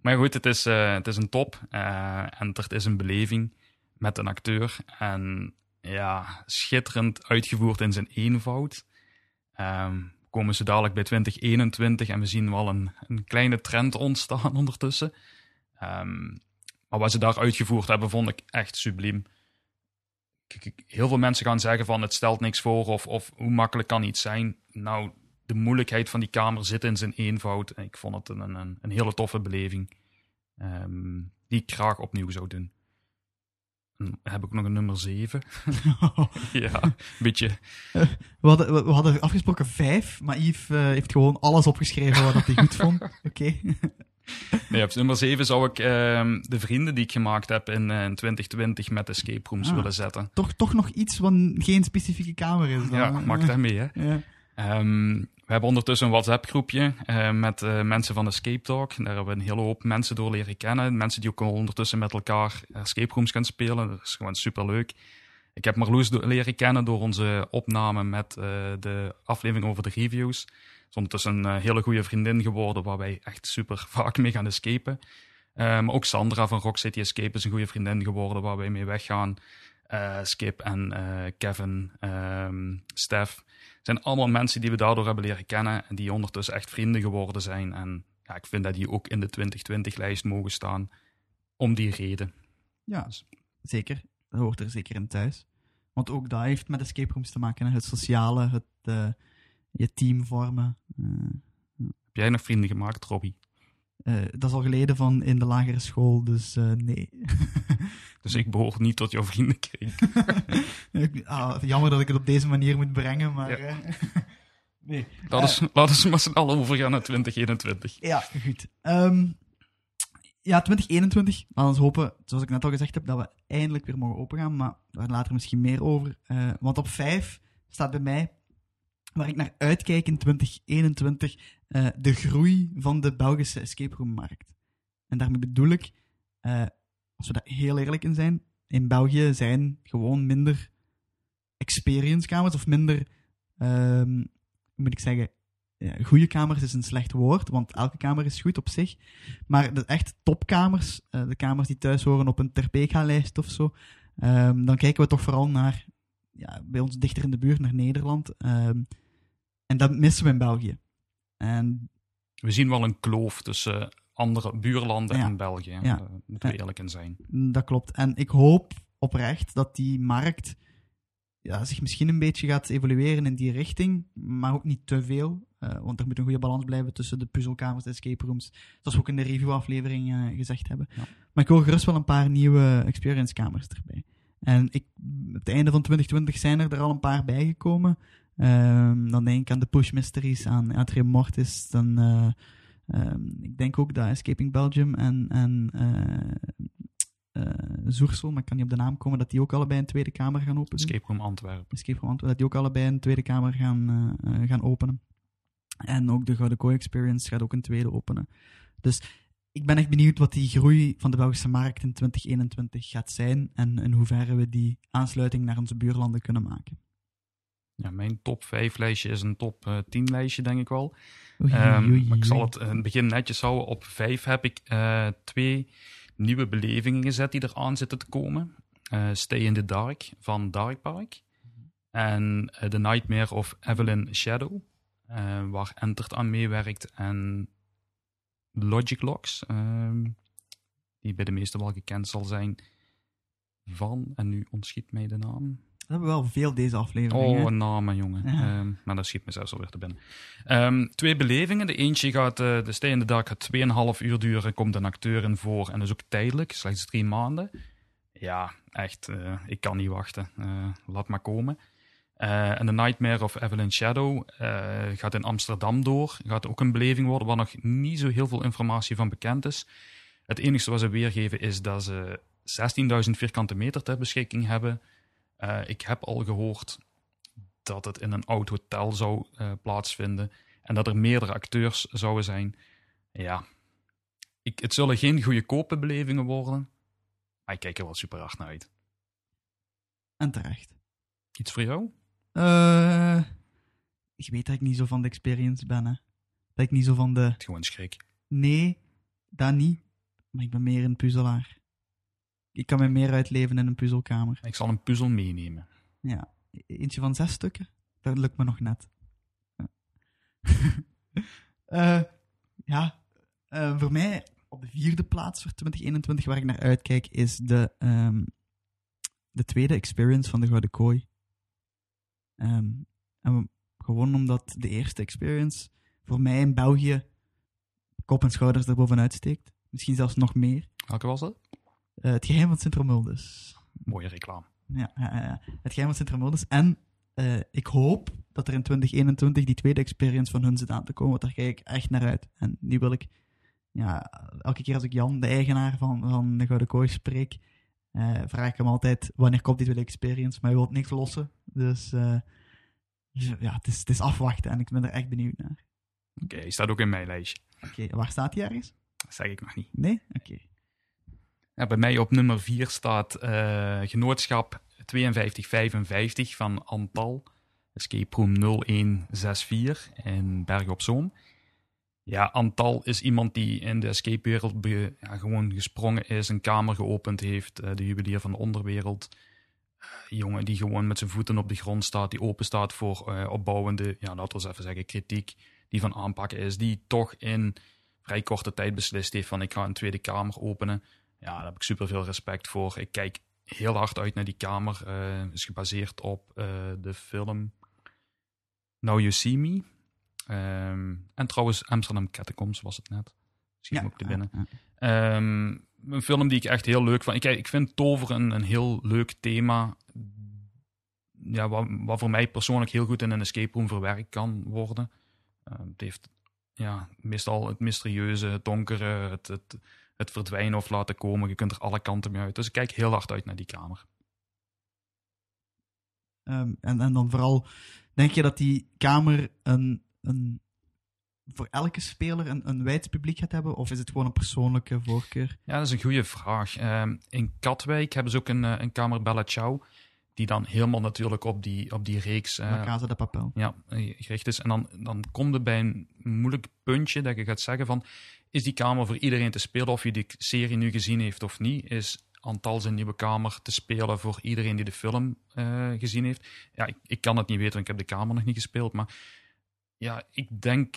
Speaker 2: maar goed, het is, uh, het is een top. Uh, Enterd is een beleving met een acteur. En ja, schitterend uitgevoerd in zijn eenvoud. Um, komen ze dadelijk bij 2021 en we zien wel een, een kleine trend ontstaan ondertussen. Um, maar wat ze daar uitgevoerd hebben, vond ik echt subliem. Heel veel mensen gaan zeggen van het stelt niks voor of, of hoe makkelijk kan iets zijn. Nou, de moeilijkheid van die kamer zit in zijn eenvoud. Ik vond het een, een, een hele toffe beleving um, die ik graag opnieuw zou doen. Heb ik nog een nummer 7. ja, een beetje.
Speaker 1: We, hadden, we hadden afgesproken 5, maar Yves uh, heeft gewoon alles opgeschreven wat hij goed vond. Oké. Okay.
Speaker 2: nee, op nummer 7 zou ik uh, de vrienden die ik gemaakt heb in, uh, in 2020 met escape rooms ah, willen zetten.
Speaker 1: Toch, toch nog iets wat geen specifieke kamer is. Dan.
Speaker 2: Ja, maak daar mee, hè.
Speaker 1: Ja.
Speaker 2: Um, we hebben ondertussen een WhatsApp-groepje uh, met uh, mensen van Escape Talk. Daar hebben we een hele hoop mensen door leren kennen. Mensen die ook ondertussen met elkaar escape rooms gaan spelen. Dat is gewoon superleuk. Ik heb Marloes leren kennen door onze opname met uh, de aflevering over de reviews. Is ondertussen een hele goede vriendin geworden waar wij echt super vaak mee gaan escapen. Ook Sandra van Rock City Escape is een goede vriendin geworden waar wij mee weggaan. Skip en Kevin, um, Stef. Zijn allemaal mensen die we daardoor hebben leren kennen en die ondertussen echt vrienden geworden zijn. En ja, ik vind dat die ook in de 2020-lijst mogen staan om die reden.
Speaker 1: Ja, zeker. Dat hoort er zeker in thuis. Want ook dat heeft met escape rooms te maken. Hè? Het sociale, het uh, je team vormen.
Speaker 2: Heb jij nog vrienden gemaakt, Robbie?
Speaker 1: Uh, dat is al geleden van in de lagere school, dus uh, nee.
Speaker 2: dus ik behoor niet tot jouw vriendenkring.
Speaker 1: ah, jammer dat ik het op deze manier moet brengen, maar... Ja. Uh, nee.
Speaker 2: Laten we laat met z'n allen overgaan naar 2021.
Speaker 1: Ja, goed. Um, ja, 2021. Laten we hopen, zoals ik net al gezegd heb, dat we eindelijk weer mogen opengaan, maar daar later misschien meer over. want op 5 staat bij mij waar ik naar uitkijk in 2021, uh, de groei van de Belgische escape room markt. En daarmee bedoel ik, uh, als we daar heel eerlijk in zijn, in België zijn gewoon minder experience kamers of minder, um, hoe moet ik zeggen, ja, goede kamers is een slecht woord, want elke kamer is goed op zich. Maar de echt topkamers, eh, de kamers die thuis horen op een Terpeka-lijst of zo, ehm, dan kijken we toch vooral naar, ja, bij ons dichter in de buurt, naar Nederland. Ehm, en dat missen we in België. En
Speaker 2: We zien wel een kloof tussen andere buurlanden
Speaker 1: Ja.
Speaker 2: en België.
Speaker 1: Ja.
Speaker 2: Daar moeten we eerlijk in zijn.
Speaker 1: dat klopt. En ik hoop oprecht dat die markt ja, zich misschien een beetje gaat evolueren in die richting, maar ook niet te veel. eh, want er moet een goede balans blijven tussen de puzzelkamers en escape rooms. Zoals we ook in de review-aflevering eh, gezegd hebben.
Speaker 2: Ja.
Speaker 1: Maar ik wil gerust wel een paar nieuwe experience-kamers erbij. En ik, op het einde van 2020 zijn er er al een paar bijgekomen. Ehm, dan denk ik aan de Push Mysteries, aan Atrium Mortis. Dan, eh, ehm, ik denk ook dat Escaping Belgium en, en eh, eh, Zoersel, maar ik kan niet op de naam komen, dat die ook allebei een tweede kamer gaan openen.
Speaker 2: Escape Room Antwerpen.
Speaker 1: Escape from Antwerpen, dat die ook allebei een tweede kamer gaan, gaan openen. En ook de Gouden Kooi Experience gaat ook een tweede openen. Dus ik ben echt benieuwd wat die groei van de Belgische markt in 2021 gaat zijn en in hoeverre we die aansluiting naar onze buurlanden kunnen maken.
Speaker 2: Ja, mijn top 5 lijstje is een top eh, 10 lijstje, denk ik wel.
Speaker 1: Oei,
Speaker 2: Ehm,
Speaker 1: oei,
Speaker 2: maar ik zal het in het begin netjes houden. Op 5 heb ik eh, twee nieuwe belevingen gezet die er aan zitten te komen. Eh, Stay in the Dark van Dark Park. En eh, The Nightmare of Evelyn Shadow, eh, waar Entert aan meewerkt. En Logic Locks, ehm, die bij de meesten wel gekend zal zijn van, en nu ontschiet mij de naam.
Speaker 1: We hebben wel veel deze afleveringen.
Speaker 2: Oh, namen, jongen.
Speaker 1: Ja.
Speaker 2: Ehm, maar dat schiet me zelfs alweer te binnen. Ehm, twee belevingen. De eentje gaat, eh de Stay in the Dark gaat 2,5 uur duren. Komt een acteur in voor. En dat is ook tijdelijk, slechts drie maanden. Ja, echt. eh, ik kan niet wachten. Eh, laat maar komen. En The Nightmare of Evelyn Shadow gaat in Amsterdam door. Gaat ook een beleving worden waar nog niet zo heel veel informatie van bekend is. Het enige wat ze weergeven is dat ze 16.000 vierkante meter ter beschikking hebben. Eh, ik heb al gehoord dat het in een oud hotel zou eh, plaatsvinden en dat er meerdere acteurs zouden zijn. Ja, ik, het zullen geen goede belevingen worden, maar ik kijk er wel super hard naar uit.
Speaker 1: En terecht.
Speaker 2: Iets voor jou?
Speaker 1: Eh, ik weet dat ik niet zo van de experience ben. Hè. Dat ik niet zo van de...
Speaker 2: Gewoon schrik.
Speaker 1: Nee, dat niet. Maar ik ben meer een puzzelaar. Ik kan me meer uitleven in een puzzelkamer.
Speaker 2: Ik zal een puzzel meenemen.
Speaker 1: Ja, e- eentje van zes stukken. Dat lukt me nog net. Ja, Eh, ja eh, voor mij op de vierde plaats voor 2021 waar ik naar uitkijk is de, ehm, de tweede experience van de Gouden Kooi. Ehm, en we- gewoon omdat de eerste experience voor mij in België kop en schouders erbovenuit steekt. Misschien zelfs nog meer.
Speaker 2: Welke was dat?
Speaker 1: Eh, het geheim van Sint-Romualdus.
Speaker 2: Mooie reclame.
Speaker 1: Ja, het geheim van Sint-Romualdus. En eh, ik hoop dat er in 2021 die tweede experience van hun zit aan te komen, want daar kijk ik echt naar uit. En die wil ik, ja, elke keer als ik Jan, de eigenaar van, van de Gouden Kooi, spreek, eh, vraag ik hem altijd, wanneer komt die tweede experience? Maar hij wil niks lossen. Dus ja, het is, het is afwachten en ik ben er echt benieuwd naar.
Speaker 2: Oké, hij staat ook in mijn lijstje.
Speaker 1: Oké, waar staat hij ergens?
Speaker 2: Dat zeg ik nog niet.
Speaker 1: Nee? Oké.
Speaker 2: Ja, bij mij op nummer 4 staat eh, Genootschap 5255 van Antal. Escape Room 0164 in Bergen op Zoom. Ja, Antal is iemand die in de escape-wereld be- ja, gewoon gesprongen is, een kamer geopend heeft, eh, de juwelier van de onderwereld. Eh, jongen die gewoon met zijn voeten op de grond staat, die open staat voor opbouwende, ja, laten we eens even zeggen, kritiek, die van aanpakken is, die toch in vrij korte tijd beslist heeft van ik ga een tweede kamer openen. Ja, daar heb ik super veel respect voor. Ik kijk heel hard uit naar die kamer. Eh is gebaseerd op eh, de film Now You See Me. Ehm, en trouwens, Amsterdam Catacombs was het net. Schiet me ook te binnen.
Speaker 1: ja.
Speaker 2: Ehm, een film die ik echt heel leuk vond. Ik, ik vind Tover een, een heel leuk thema. Ja, wat, wat voor mij persoonlijk heel goed in een escape room verwerkt kan worden. Ehm, het heeft ja, meestal het mysterieuze, het donkere, het, het, het verdwijnen of laten komen. Je kunt er alle kanten mee uit. Dus ik kijk heel hard uit naar die kamer.
Speaker 1: Ehm, en, en dan vooral, denk je dat die kamer een, een, voor elke speler een, een wijd publiek gaat hebben? Of is het gewoon een persoonlijke voorkeur?
Speaker 2: Ja, dat is een goede vraag. Ehm, in Katwijk hebben ze ook een, eh, een kamer Bella Ciao. die dan helemaal natuurlijk op die, op die reeks
Speaker 1: La
Speaker 2: eh,
Speaker 1: Casa de Papel.
Speaker 2: ja, eh, gericht is. En dan, dan komt het bij een moeilijk puntje dat je gaat zeggen van, is die kamer voor iedereen te spelen of je die serie nu gezien heeft of niet? Is aantal zijn nieuwe kamer te spelen voor iedereen die de film eh, gezien heeft? Ja, ik, ik kan het niet weten, want ik heb de kamer nog niet gespeeld, maar ja, ik denk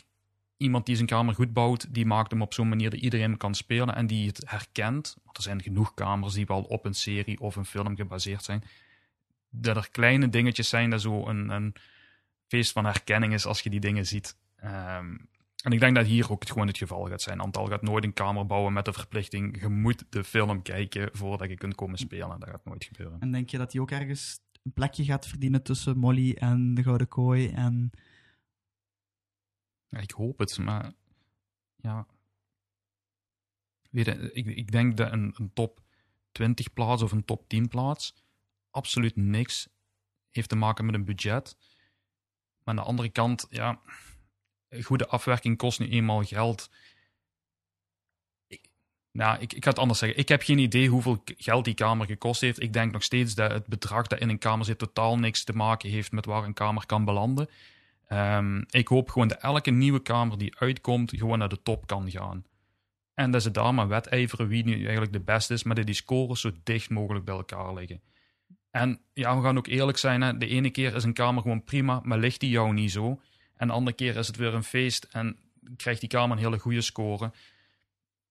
Speaker 2: iemand die zijn kamer goed bouwt, die maakt hem op zo'n manier dat iedereen kan spelen en die het herkent. Want er zijn genoeg kamers die wel op een serie of een film gebaseerd zijn. Dat er kleine dingetjes zijn dat zo een, een feest van herkenning is als je die dingen ziet. Ehm, en ik denk dat hier ook het gewoon het geval gaat zijn. Antal gaat nooit een kamer bouwen met de verplichting: je moet de film kijken voordat je kunt komen spelen. Dat gaat nooit gebeuren.
Speaker 1: En denk je dat hij ook ergens een plekje gaat verdienen tussen Molly en de Gouden Kooi? En
Speaker 2: Ja, ik hoop het, maar ja. Weet je, ik, ik denk dat een, een top 20 plaats of een top 10 plaats absoluut niks heeft te maken met een budget. Maar aan de andere kant, ja, goede afwerking kost nu eenmaal geld. Ik, nou, ik, ik ga het anders zeggen. Ik heb geen idee hoeveel geld die kamer gekost heeft. Ik denk nog steeds dat het bedrag dat in een kamer zit totaal niks te maken heeft met waar een kamer kan belanden. Ehm, ik hoop gewoon dat elke nieuwe kamer die uitkomt, gewoon naar de top kan gaan. En dat ze daar maar wedijveren wie nu eigenlijk de beste is, maar dat die scores zo dicht mogelijk bij elkaar liggen. En ja, we gaan ook eerlijk zijn, hè, de ene keer is een kamer gewoon prima, maar ligt die jou niet zo. En de andere keer is het weer een feest en krijgt die kamer een hele goede score.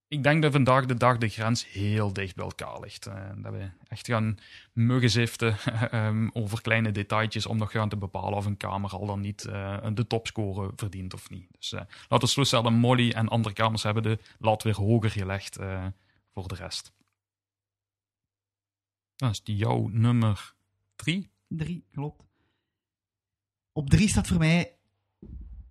Speaker 2: Ik denk dat vandaag de dag de grens heel dicht bij elkaar ligt. Eh, dat we echt gaan muggen ziften ehm, over kleine detailtjes om nog gaan te bepalen of een kamer al dan niet eh, de topscore verdient of niet. Dus eh, laten we zo stellen, Molly en andere kamers hebben de lat weer hoger gelegd voor de rest. Dan is die jouw nummer drie.
Speaker 1: drie, klopt. Op drie staat voor mij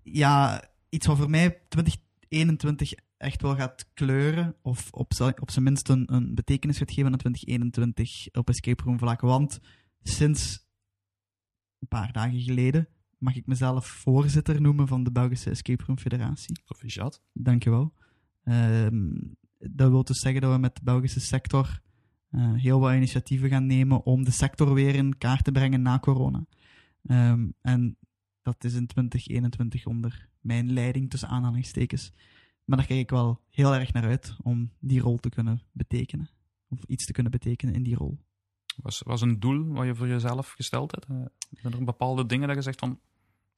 Speaker 1: ja, iets wat voor mij 2021 echt wel gaat kleuren. Of op, op zijn minst een, een betekenis gaat geven aan 2021 op Escape Room vlak. Want sinds een paar dagen geleden mag ik mezelf voorzitter noemen van de Belgische Escape Room Federatie.
Speaker 2: Proficiat.
Speaker 1: Dankjewel. Ehm dat wil dus zeggen dat we met de Belgische sector eh, heel wat initiatieven gaan nemen om de sector weer in kaart te brengen na corona. Ehm, en dat is in 2021 onder mijn leiding, tussen aanhalingstekens. Maar daar kijk ik wel heel erg naar uit om die rol te kunnen betekenen. Of iets te kunnen betekenen in die rol.
Speaker 2: Was, was een doel wat je voor jezelf gesteld hebt? Eh, zijn er bepaalde dingen dat je zegt van...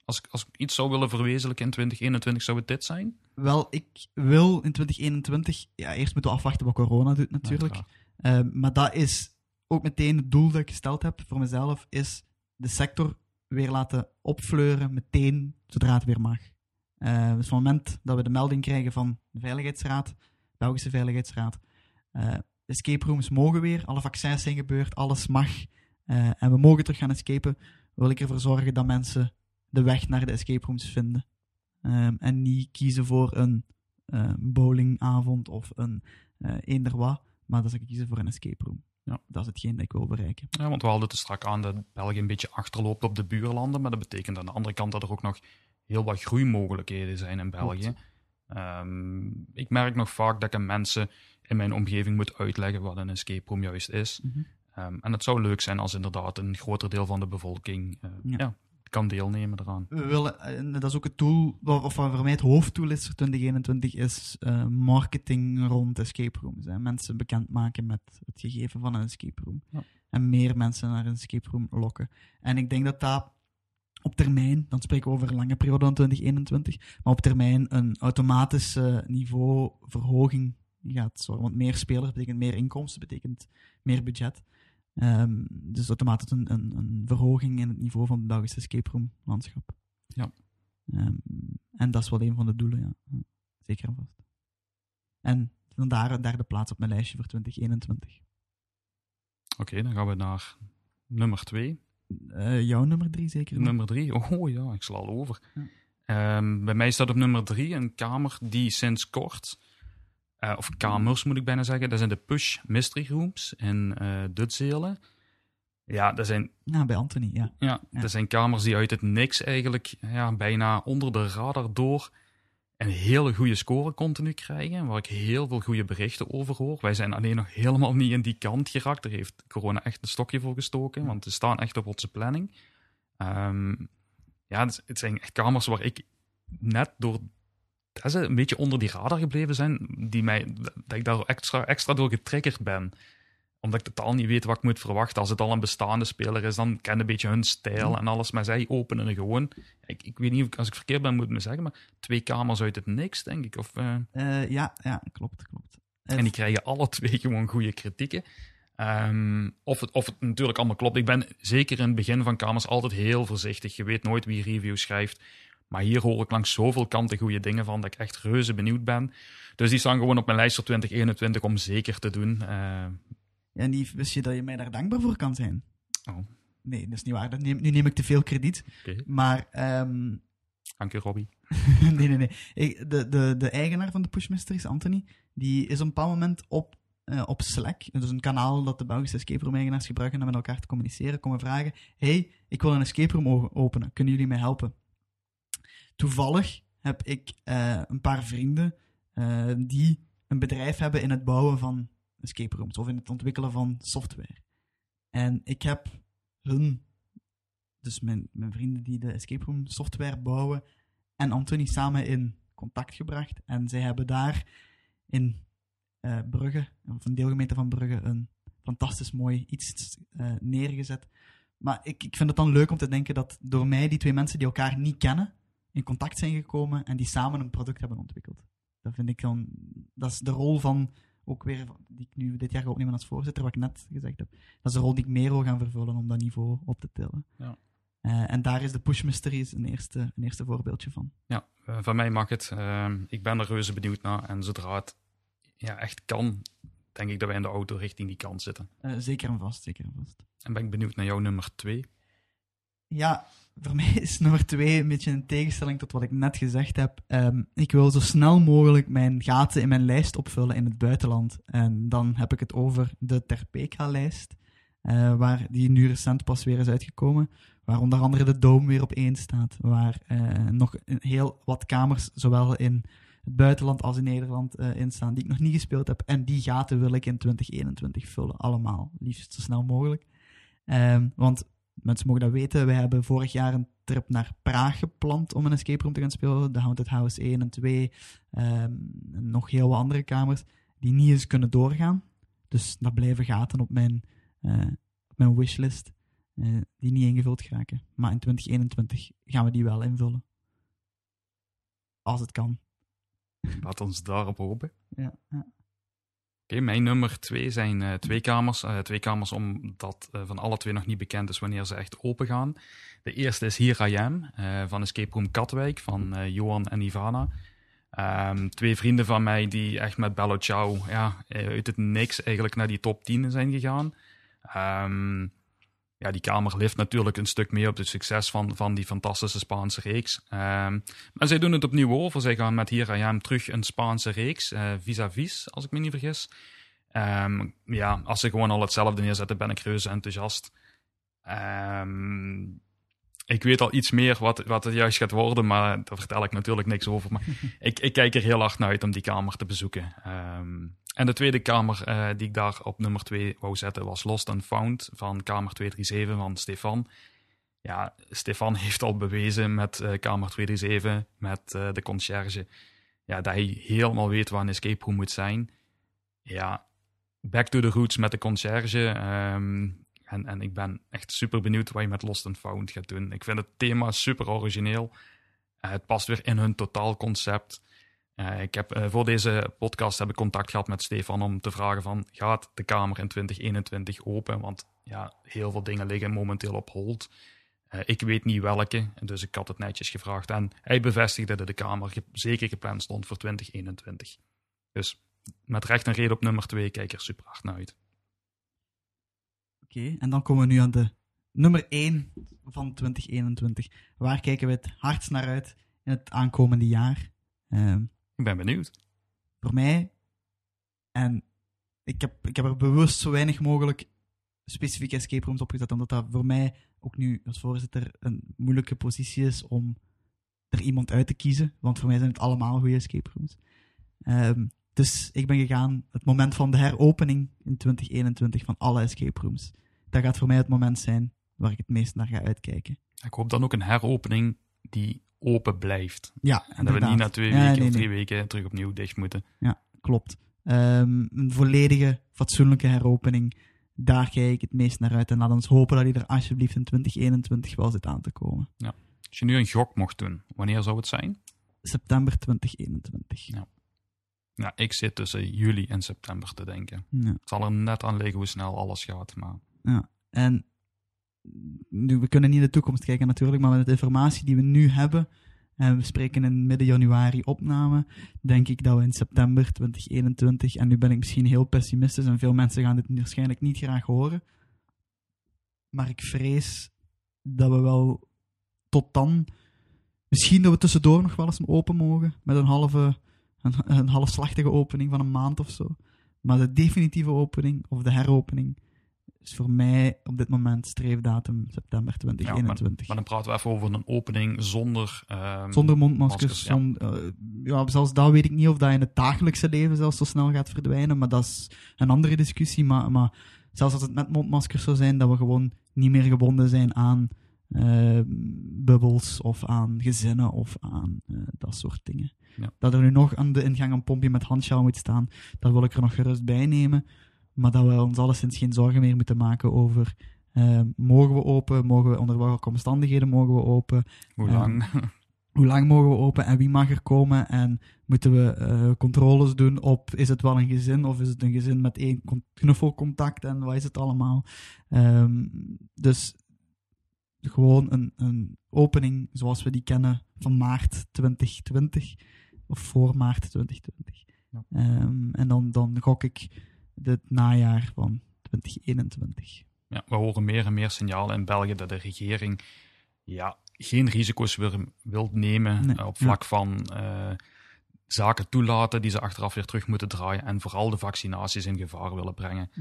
Speaker 2: Als ik, als ik iets zou willen verwezenlijken in 2021, zou het dit zijn?
Speaker 1: Wel, ik wil in 2021... Ja, eerst moeten we afwachten wat corona doet natuurlijk. Ehm, maar dat is ook meteen het doel dat ik gesteld heb voor mezelf, is de sector weer laten opfleuren meteen zodra het weer mag. Eh, dus van het moment dat we de melding krijgen van de Veiligheidsraad, Belgische Veiligheidsraad, eh, escape rooms mogen weer, alle vaccins zijn gebeurd, alles mag, eh, en we mogen terug gaan escapen, wil ik ervoor zorgen dat mensen de weg naar de escape rooms vinden. Ehm, en niet kiezen voor een bowlingavond of een eender wat, maar dat ze kiezen voor een escape room.
Speaker 2: Ja.
Speaker 1: Dat is hetgeen dat ik wil bereiken.
Speaker 2: Ja, want we hadden het er strak aan dat België een beetje achterloopt op de buurlanden. Maar dat betekent aan de andere kant dat er ook nog heel wat groeimogelijkheden zijn in België. Ehm, ik merk nog vaak dat ik aan mensen in mijn omgeving moet uitleggen wat een escape room juist is.
Speaker 1: Mhm.
Speaker 2: Ehm, en het zou leuk zijn als inderdaad een groter deel van de bevolking eh,
Speaker 1: Ja.
Speaker 2: ja. Kan deelnemen eraan.
Speaker 1: We willen, en dat is ook het doel, of voor mij het hoofddoel is voor 2021, is eh, marketing rond escape rooms. Hè. Mensen bekendmaken met het gegeven van een escape room.
Speaker 2: Ja.
Speaker 1: En meer mensen naar een escape room lokken. En ik denk dat dat op termijn, dan spreken we over een lange periode dan 2021, maar op termijn een automatische niveauverhoging gaat zorgen. Want meer spelers betekent meer inkomsten, betekent meer budget. Ehm, dus automatisch een, een, een verhoging in het niveau van het Belgische escape room landschap.
Speaker 2: Ja.
Speaker 1: Ehm, en dat is wel een van de doelen, ja. Zeker en vast. En vandaar een derde plaats op mijn lijstje voor 2021.
Speaker 2: Oké, dan gaan we naar nummer twee.
Speaker 1: Eh, jouw nummer drie zeker?
Speaker 2: Nummer drie, oh ja, ik sla al over.
Speaker 1: Ja.
Speaker 2: Ehm, bij mij staat op nummer drie een kamer die sinds kort, eh, of kamers moet ik bijna zeggen, dat zijn de Push Mystery Rooms in eh Dutzelen. Ja, dat zijn,
Speaker 1: Ja, bij Anthony, ja.
Speaker 2: ja,
Speaker 1: Ja.
Speaker 2: dat zijn kamers die uit het niks eigenlijk ja, bijna onder de radar door een hele goede score continu krijgen, waar ik heel veel goede berichten over hoor. Wij zijn alleen nog helemaal niet in die kant geraakt. Daar heeft corona echt een stokje voor gestoken, want we staan echt op onze planning. Ehm, ja, het, het zijn echt kamers waar ik net door ze een beetje onder die radar gebleven zijn, die mij, dat ik daar extra, extra door getriggerd ben omdat ik totaal niet weet wat ik moet verwachten. Als het al een bestaande speler is, dan ken ik een beetje hun stijl en alles. Maar zij openen gewoon, ik, ik weet niet of ik, als ik verkeerd ben, moet ik me zeggen, maar twee kamers uit het niks, denk ik. Of, uh...
Speaker 1: uh, ja, ja, klopt, klopt.
Speaker 2: En die krijgen alle twee gewoon goede kritieken. Um, of, het, of het natuurlijk allemaal klopt. Ik ben zeker in het begin van kamers altijd heel voorzichtig. Je weet nooit wie reviews schrijft. Maar hier hoor ik langs zoveel kanten goede dingen van dat ik echt reuze benieuwd ben. Dus die staan gewoon op mijn lijst voor 2021 om zeker te doen. Uh,
Speaker 1: en die wist je dat je mij daar dankbaar voor kan zijn.
Speaker 2: Oh.
Speaker 1: Nee, dat is niet waar. Dat neem, nu neem ik te veel krediet.
Speaker 2: Okay.
Speaker 1: Maar... Um...
Speaker 2: Dank je, Robbie.
Speaker 1: nee, nee, nee. Ik, de, de, de eigenaar van de Push Mysteries, Anthony, die is op een bepaald moment op, uh, op Slack, dus een kanaal dat de Belgische escape room eigenaars gebruiken om met elkaar te communiceren, komen vragen, hey, ik wil een escape room openen, kunnen jullie mij helpen? Toevallig heb ik uh, een paar vrienden uh, die een bedrijf hebben in het bouwen van escape rooms of in het ontwikkelen van software. En ik heb hun, dus mijn, mijn vrienden die de escape room software bouwen, en Anthony samen in contact gebracht. En zij hebben daar in uh, Brugge, of een deelgemeente van Brugge, een fantastisch mooi iets neergezet. Maar ik, ik vind het dan leuk om te denken dat door mij die twee mensen die elkaar niet kennen, in contact zijn gekomen en die samen een product hebben ontwikkeld. Dat vind ik dan, dat is de rol van ook weer, die ik nu dit jaar ga opnemen als voorzitter, wat ik net gezegd heb. Dat is de rol die ik meer wil gaan vervullen om dat niveau op te tillen.
Speaker 2: Ja.
Speaker 1: Uh, en daar is de Push Mysteries een eerste, een eerste voorbeeldje van.
Speaker 2: Ja, uh, van mij mag het. Uh, ik ben er reuze benieuwd naar. En zodra het ja, echt kan, denk ik dat wij in de auto richting die kant zitten.
Speaker 1: zeker en vast, zeker en vast.
Speaker 2: En ben ik benieuwd naar jouw nummer twee.
Speaker 1: Ja, voor mij is nummer twee een beetje een tegenstelling tot wat ik net gezegd heb. Um, ik wil zo snel mogelijk mijn gaten in mijn lijst opvullen in het buitenland. En dan heb ik het over de Terpeka-lijst, uh, waar die nu recent pas weer is uitgekomen. Waar onder andere de Dome weer op één staat. Waar uh, nog heel wat kamers, zowel in het buitenland als in Nederland, uh, in staan, die ik nog niet gespeeld heb. En die gaten wil ik in 2021 vullen, allemaal. Liefst zo snel mogelijk. Um, want mensen mogen dat weten. Wij hebben vorig jaar een trip naar Praag gepland om een escape room te gaan spelen. De Haunted House 1 en 2. Um, en nog heel wat andere kamers die niet eens kunnen doorgaan. Dus dat blijven gaten op mijn, uh, op mijn wishlist. Uh, die niet ingevuld geraken. Maar in 2021 gaan we die wel invullen. Als het kan.
Speaker 2: Laat ons daarop hopen.
Speaker 1: Ja, ja.
Speaker 2: Mijn nummer twee zijn uh, twee kamers. Uh, twee kamers omdat uh, van alle twee nog niet bekend is wanneer ze echt open gaan. De eerste is Here I Am van Escape Room Katwijk van Johan en Ivana. Um, twee vrienden van mij die echt met Bello Ciao ja, uit het niks eigenlijk naar die top 10 zijn gegaan. Um, ja, die kamer lift natuurlijk een stuk meer op het succes van, van die fantastische Spaanse reeks. Um, maar zij doen het opnieuw over. Zij gaan met Hier Am terug een Spaanse reeks, uh, vis-à-vis, als ik me niet vergis. Um, ja, als ze gewoon al hetzelfde neerzetten, ben ik reuze enthousiast. Um, ik weet al iets meer wat, wat het juist gaat worden, maar daar vertel ik natuurlijk niks over. Maar ik, ik kijk er heel hard naar uit om die kamer te bezoeken. Um, en de tweede kamer uh, die ik daar op nummer 2 wou zetten was Lost and Found van kamer 237 van Stefan. Ja, Stefan heeft al bewezen met uh, kamer 237, met uh, de conciërge, ja, dat hij helemaal weet waar een escape room moet zijn. Ja, back to the roots met de conciërge. Um, en, en ik ben echt super benieuwd wat je met Lost and Found gaat doen. Ik vind het thema super origineel. Het past weer in hun totaalconcept. Uh, ik heb, uh, voor deze podcast heb ik contact gehad met Stefan om te vragen van, gaat de Kamer in 2021 open? Want ja, heel veel dingen liggen momenteel op hold. Uh, ik weet niet welke, dus ik had het netjes gevraagd. En hij bevestigde dat de Kamer zeker gepland stond voor 2021. Dus met recht en reden op nummer 2 kijk er super hard naar uit.
Speaker 1: Oké, en dan komen we nu aan de nummer 1 van 2021. Waar kijken we het hardst naar uit in het aankomende jaar? Uh,
Speaker 2: ik ben benieuwd.
Speaker 1: Voor mij, en ik heb, ik heb er bewust zo weinig mogelijk specifieke escape rooms opgezet, omdat dat voor mij ook nu als voorzitter een moeilijke positie is om er iemand uit te kiezen, want voor mij zijn het allemaal goede escape rooms. Ehm, dus ik ben gegaan, het moment van de heropening in 2021 van alle escape rooms. Dat gaat voor mij het moment zijn waar ik het meest naar ga uitkijken.
Speaker 2: Ik hoop dan ook een heropening die open blijft.
Speaker 1: Ja,
Speaker 2: En dat we niet na twee
Speaker 1: Ja,
Speaker 2: weken
Speaker 1: nee,
Speaker 2: of drie weken terug opnieuw dicht moeten.
Speaker 1: Klopt. Ehm, een volledige, fatsoenlijke heropening, daar kijk ik het meest naar uit. En laat ons hopen dat die er alsjeblieft in 2021 wel zit aan te komen.
Speaker 2: Als je nu een gok mocht doen, wanneer zou het zijn?
Speaker 1: September 2021.
Speaker 2: Ja. Ja, ik zit tussen juli en september te denken.
Speaker 1: Ja.
Speaker 2: Het zal er net aan liggen hoe snel alles gaat, maar
Speaker 1: En nu, we kunnen niet in de toekomst kijken natuurlijk, maar met de informatie die we nu hebben, en we spreken in midden januari opname, denk ik dat we in september 2021, en nu ben ik misschien heel pessimistisch en veel mensen gaan dit waarschijnlijk niet graag horen, maar ik vrees dat we wel tot dan, misschien dat we tussendoor nog wel eens open mogen, met een halve, een, een halfslachtige opening van een maand of zo. Maar de definitieve opening, of de heropening, is voor mij op dit moment streefdatum september 2021.
Speaker 2: Maar dan praten we even over een opening zonder... ehm,
Speaker 1: Zonder mondmaskers.
Speaker 2: maskers, ja.
Speaker 1: eh, ja, zelfs dat weet ik niet of dat in het dagelijkse leven zelfs zo snel gaat verdwijnen. Maar dat is een andere discussie. Maar, maar zelfs als het met mondmaskers zou zijn, dat we gewoon niet meer gebonden zijn aan eh, bubbels of aan gezinnen of aan eh, dat soort dingen.
Speaker 2: Ja.
Speaker 1: Dat er nu nog aan de ingang een pompje met handschoen moet staan, dat wil ik er nog gerust bij nemen. Maar dat we ons alleszins geen zorgen meer moeten maken over eh, mogen we open, mogen we, onder welke omstandigheden mogen we open,
Speaker 2: Hoe lang?
Speaker 1: hoe lang mogen we open en wie mag er komen en moeten we eh, controles doen op is het wel een gezin of is het een gezin met één con- knuffelcontact en wat is het allemaal. Ehm, dus gewoon een, een opening zoals we die kennen van maart 2020 of voor maart 2020.
Speaker 2: Ja.
Speaker 1: Ehm, en dan, dan gok ik het najaar van 2021.
Speaker 2: Ja, we horen meer en meer signalen in België dat de regering ja, geen risico's weer wil nemen
Speaker 1: Nee,
Speaker 2: eh, op vlak van eh, zaken toelaten die ze achteraf weer terug moeten draaien en vooral de vaccinaties in gevaar willen brengen.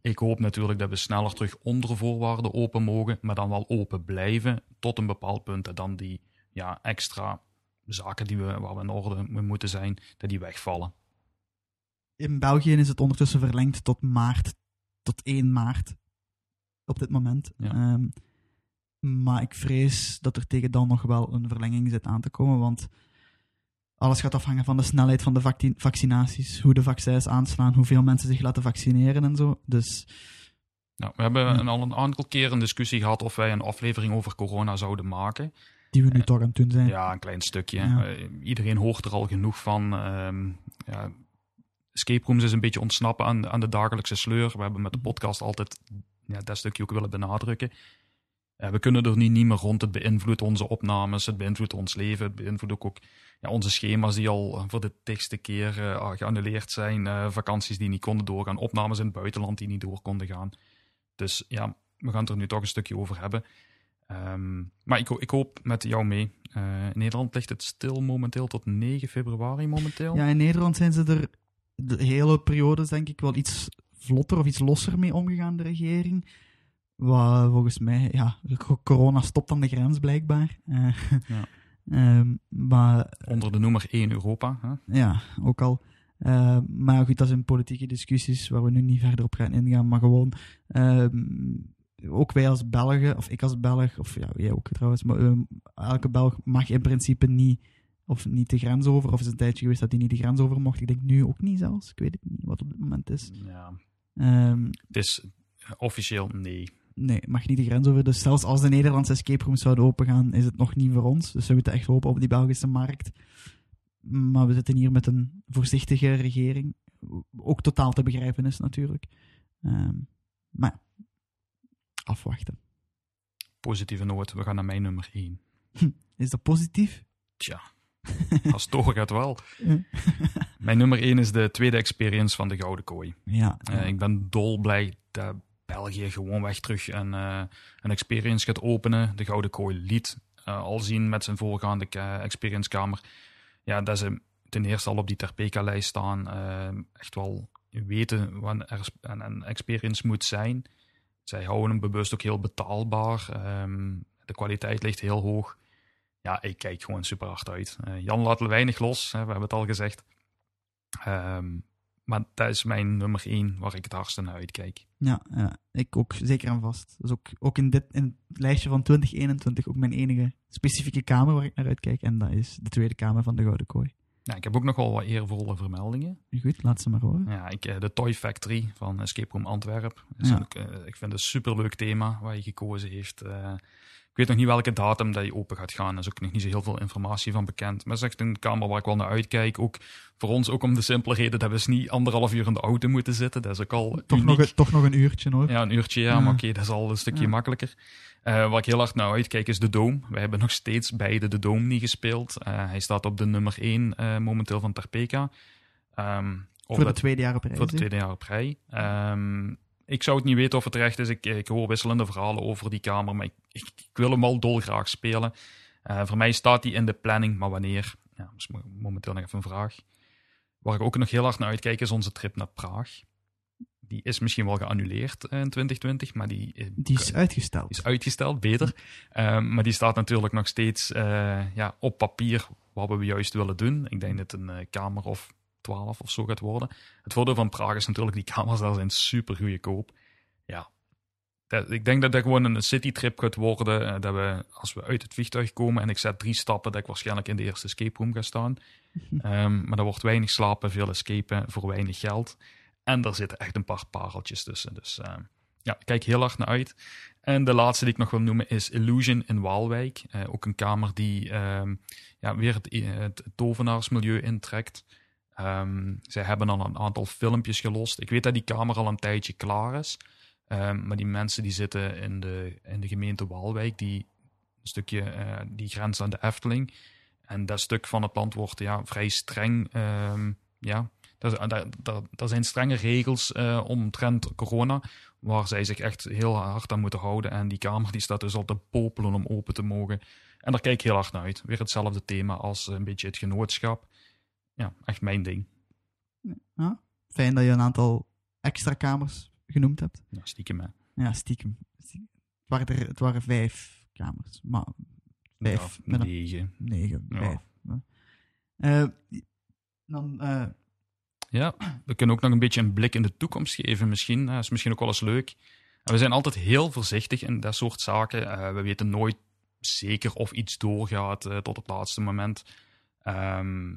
Speaker 2: Ik hoop natuurlijk dat we sneller terug onder voorwaarden open mogen, maar dan wel open blijven tot een bepaald punt en dan die ja, extra zaken die we, waar we in orde moeten zijn, dat die wegvallen.
Speaker 1: In België is het ondertussen verlengd tot maart, tot 1 maart. Op dit moment.
Speaker 2: Ja.
Speaker 1: Ehm, maar ik vrees dat er tegen dan nog wel een verlenging zit aan te komen, want alles gaat afhangen van de snelheid van de vacci- vaccinaties, hoe de vaccins aanslaan, hoeveel mensen zich laten vaccineren en zo. Dus
Speaker 2: Nou, we hebben
Speaker 1: Ja.
Speaker 2: al een aantal keer een discussie gehad of wij een aflevering over corona zouden maken.
Speaker 1: die we nu
Speaker 2: Eh,
Speaker 1: toch aan het doen zijn.
Speaker 2: Ja, een klein stukje.
Speaker 1: Ja.
Speaker 2: Eh, iedereen hoort er al genoeg van. Ehm, ja, escape rooms is een beetje ontsnappen aan, aan de dagelijkse sleur. We hebben met de podcast altijd ja, dat stukje ook willen benadrukken. We kunnen er nu niet meer rond. Het beïnvloedt onze opnames, het beïnvloedt ons leven, het beïnvloedt ook, ook ja, onze schema's die al eh, voor de tigste keer eh, geannuleerd zijn. eh, vakanties die niet konden doorgaan, opnames in het buitenland die niet door konden gaan. Dus ja, we gaan het er nu toch een stukje over hebben. Ehm, maar ik, ik hoop met jou mee. In Nederland ligt het stil momenteel tot 9 februari momenteel.
Speaker 1: Ja, in Nederland zijn ze er de hele periodes denk ik wel iets vlotter of iets losser mee omgegaan, de regering. Wat volgens mij, ja, co- corona stopt aan de grens blijkbaar. Eh,
Speaker 2: Ja.
Speaker 1: ehm, maar
Speaker 2: Onder de noemer 1 Europa. Hè?
Speaker 1: ja, ook al. Eh, maar goed, dat zijn politieke discussies waar we nu niet verder op gaan ingaan. Maar gewoon, ehm, ook wij als Belgen, of ik als Belg, of ja, jij ook trouwens, maar ehm, elke Belg mag in principe niet, of niet de grens over. Of is het een tijdje geweest dat hij niet de grens over mocht. Ik denk nu ook niet zelfs. Ik weet het niet wat op dit moment is.
Speaker 2: Ja,
Speaker 1: Ehm,
Speaker 2: het is officieel nee.
Speaker 1: nee, mag niet de grens over. Dus zelfs als de Nederlandse escape rooms zouden opengaan, is het nog niet voor ons. Dus we moeten echt hopen op die Belgische markt. Maar we zitten hier met een voorzichtige regering. Ook totaal te begrijpen is natuurlijk. Ehm, maar afwachten.
Speaker 2: Positieve noot, we gaan naar mijn nummer 1.
Speaker 1: Is dat positief?
Speaker 2: Tja, als het doorgaat wel. Mijn nummer 1 is de tweede experience van de Gouden Kooi.
Speaker 1: Ja.
Speaker 2: Eh, ik ben dolblij dat België gewoon weg terug een, eh, een experience gaat openen. De Gouden Kooi liet eh, al zien met zijn voorgaande ka- experiencekamer. Ja, dat ze ten eerste al op die Terpeka-lijst staan. echt wel weten wat er een, een experience moet zijn. Zij houden hem bewust ook heel betaalbaar. Ehm, de kwaliteit ligt heel hoog. Ja, ik kijk gewoon super hard uit. Eh, Jan laat weinig los, hè, we hebben het al gezegd. Ehm, maar dat is mijn nummer één waar ik het hardste naar uitkijk.
Speaker 1: Ja, ja, ik ook zeker en vast. Dus ook, ook in, dit, in het lijstje van 2021 ook mijn enige specifieke kamer waar ik naar uitkijk. En dat is de tweede kamer van de Gouden Kooi.
Speaker 2: Ja, ik heb ook nog wel wat eervolle vermeldingen.
Speaker 1: Goed, laat ze maar horen.
Speaker 2: Ja, ik, eh, de Toy Factory van Escape Room Antwerp. Is
Speaker 1: Ja.
Speaker 2: ook, eh, ik vind het een superleuk thema waar je gekozen heeft. Ik weet nog niet welke datum dat je open gaat gaan. Er is ook nog niet zo heel veel informatie van bekend. Maar het is echt een kamer waar ik wel naar uitkijk. Ook voor ons, ook om de simpele reden dat we eens niet anderhalf uur in de auto moeten zitten. Dat is ook al
Speaker 1: Toch nog, een- toch nog een uurtje hoor.
Speaker 2: Ja, een uurtje, ja,
Speaker 1: Ja.
Speaker 2: maar oké, dat is al een stukje
Speaker 1: Ja.
Speaker 2: makkelijker. Eh waar ik heel hard naar uitkijk is de Dome. We hebben nog steeds beide de Dome niet gespeeld. Eh, hij staat op de nummer 1 momenteel van Tarpeka. Ehm,
Speaker 1: voor de tweede jaar op rij.
Speaker 2: voor de tweede jaar op rij. Ehm, ik zou het niet weten of het terecht is. Ik, ik hoor wisselende verhalen over die kamer, maar ik, ik, ik wil hem al dolgraag spelen. Eh, voor mij staat hij in de planning, maar wanneer? Ja, dat is mo- momenteel nog even een vraag. Waar ik ook nog heel hard naar uitkijk is onze trip naar Praag. Die is misschien wel geannuleerd eh, in 2020, maar die, eh,
Speaker 1: Die is uitgesteld.
Speaker 2: is uitgesteld, beter. Ehm, maar die staat natuurlijk nog steeds ja, op papier wat we juist willen doen. Ik denk dat een kamer of 12 of zo gaat worden. Het voordeel van Praag is natuurlijk, die kamers daar zijn super goedkoop. Ja, dat- ik denk dat dat gewoon een citytrip gaat worden. eh, dat we, als we uit het vliegtuig komen en ik zet drie stappen, dat ik waarschijnlijk in de eerste escape room ga staan. Ehm, maar er wordt weinig slapen, veel escapen voor weinig geld. En er zitten echt een paar pareltjes tussen. Dus ehm, ja, kijk heel hard naar uit. En de laatste die ik nog wil noemen is Illusion in Waalwijk. Eh, ook een kamer die ehm, ja, weer het, eh, het tovenaarsmilieu intrekt. Ehm, zij hebben al een aantal filmpjes gelost. Ik weet dat die kamer al een tijdje klaar is. Ehm, maar die mensen die zitten in de, in de gemeente Waalwijk, die een stukje eh, die grenst aan de Efteling. En dat stuk van het land wordt ja, vrij streng. ehm, ja, daar, daar, zijn strenge regels eh, omtrent corona, waar zij zich echt heel hard aan moeten houden. En die kamer die staat dus al te popelen om open te mogen. En daar kijk ik heel hard naar uit. Weer hetzelfde thema als een beetje het genootschap. Ja, echt mijn ding.
Speaker 1: Ja, fijn dat je een aantal extra kamers genoemd hebt.
Speaker 2: Ja, stiekem hè.
Speaker 1: Ja, stiekem. Stiekem. Het, waren er, het waren vijf kamers, maar vijf
Speaker 2: Ja,
Speaker 1: met een
Speaker 2: negen.
Speaker 1: negen, vijf. Eh, dan, eh,
Speaker 2: Ja, we kunnen ook nog een beetje een blik in de toekomst geven misschien. Dat is misschien ook wel eens leuk. En we zijn altijd heel voorzichtig in dat soort zaken. Eh, we weten nooit zeker of iets doorgaat eh, tot het laatste moment. Ehm,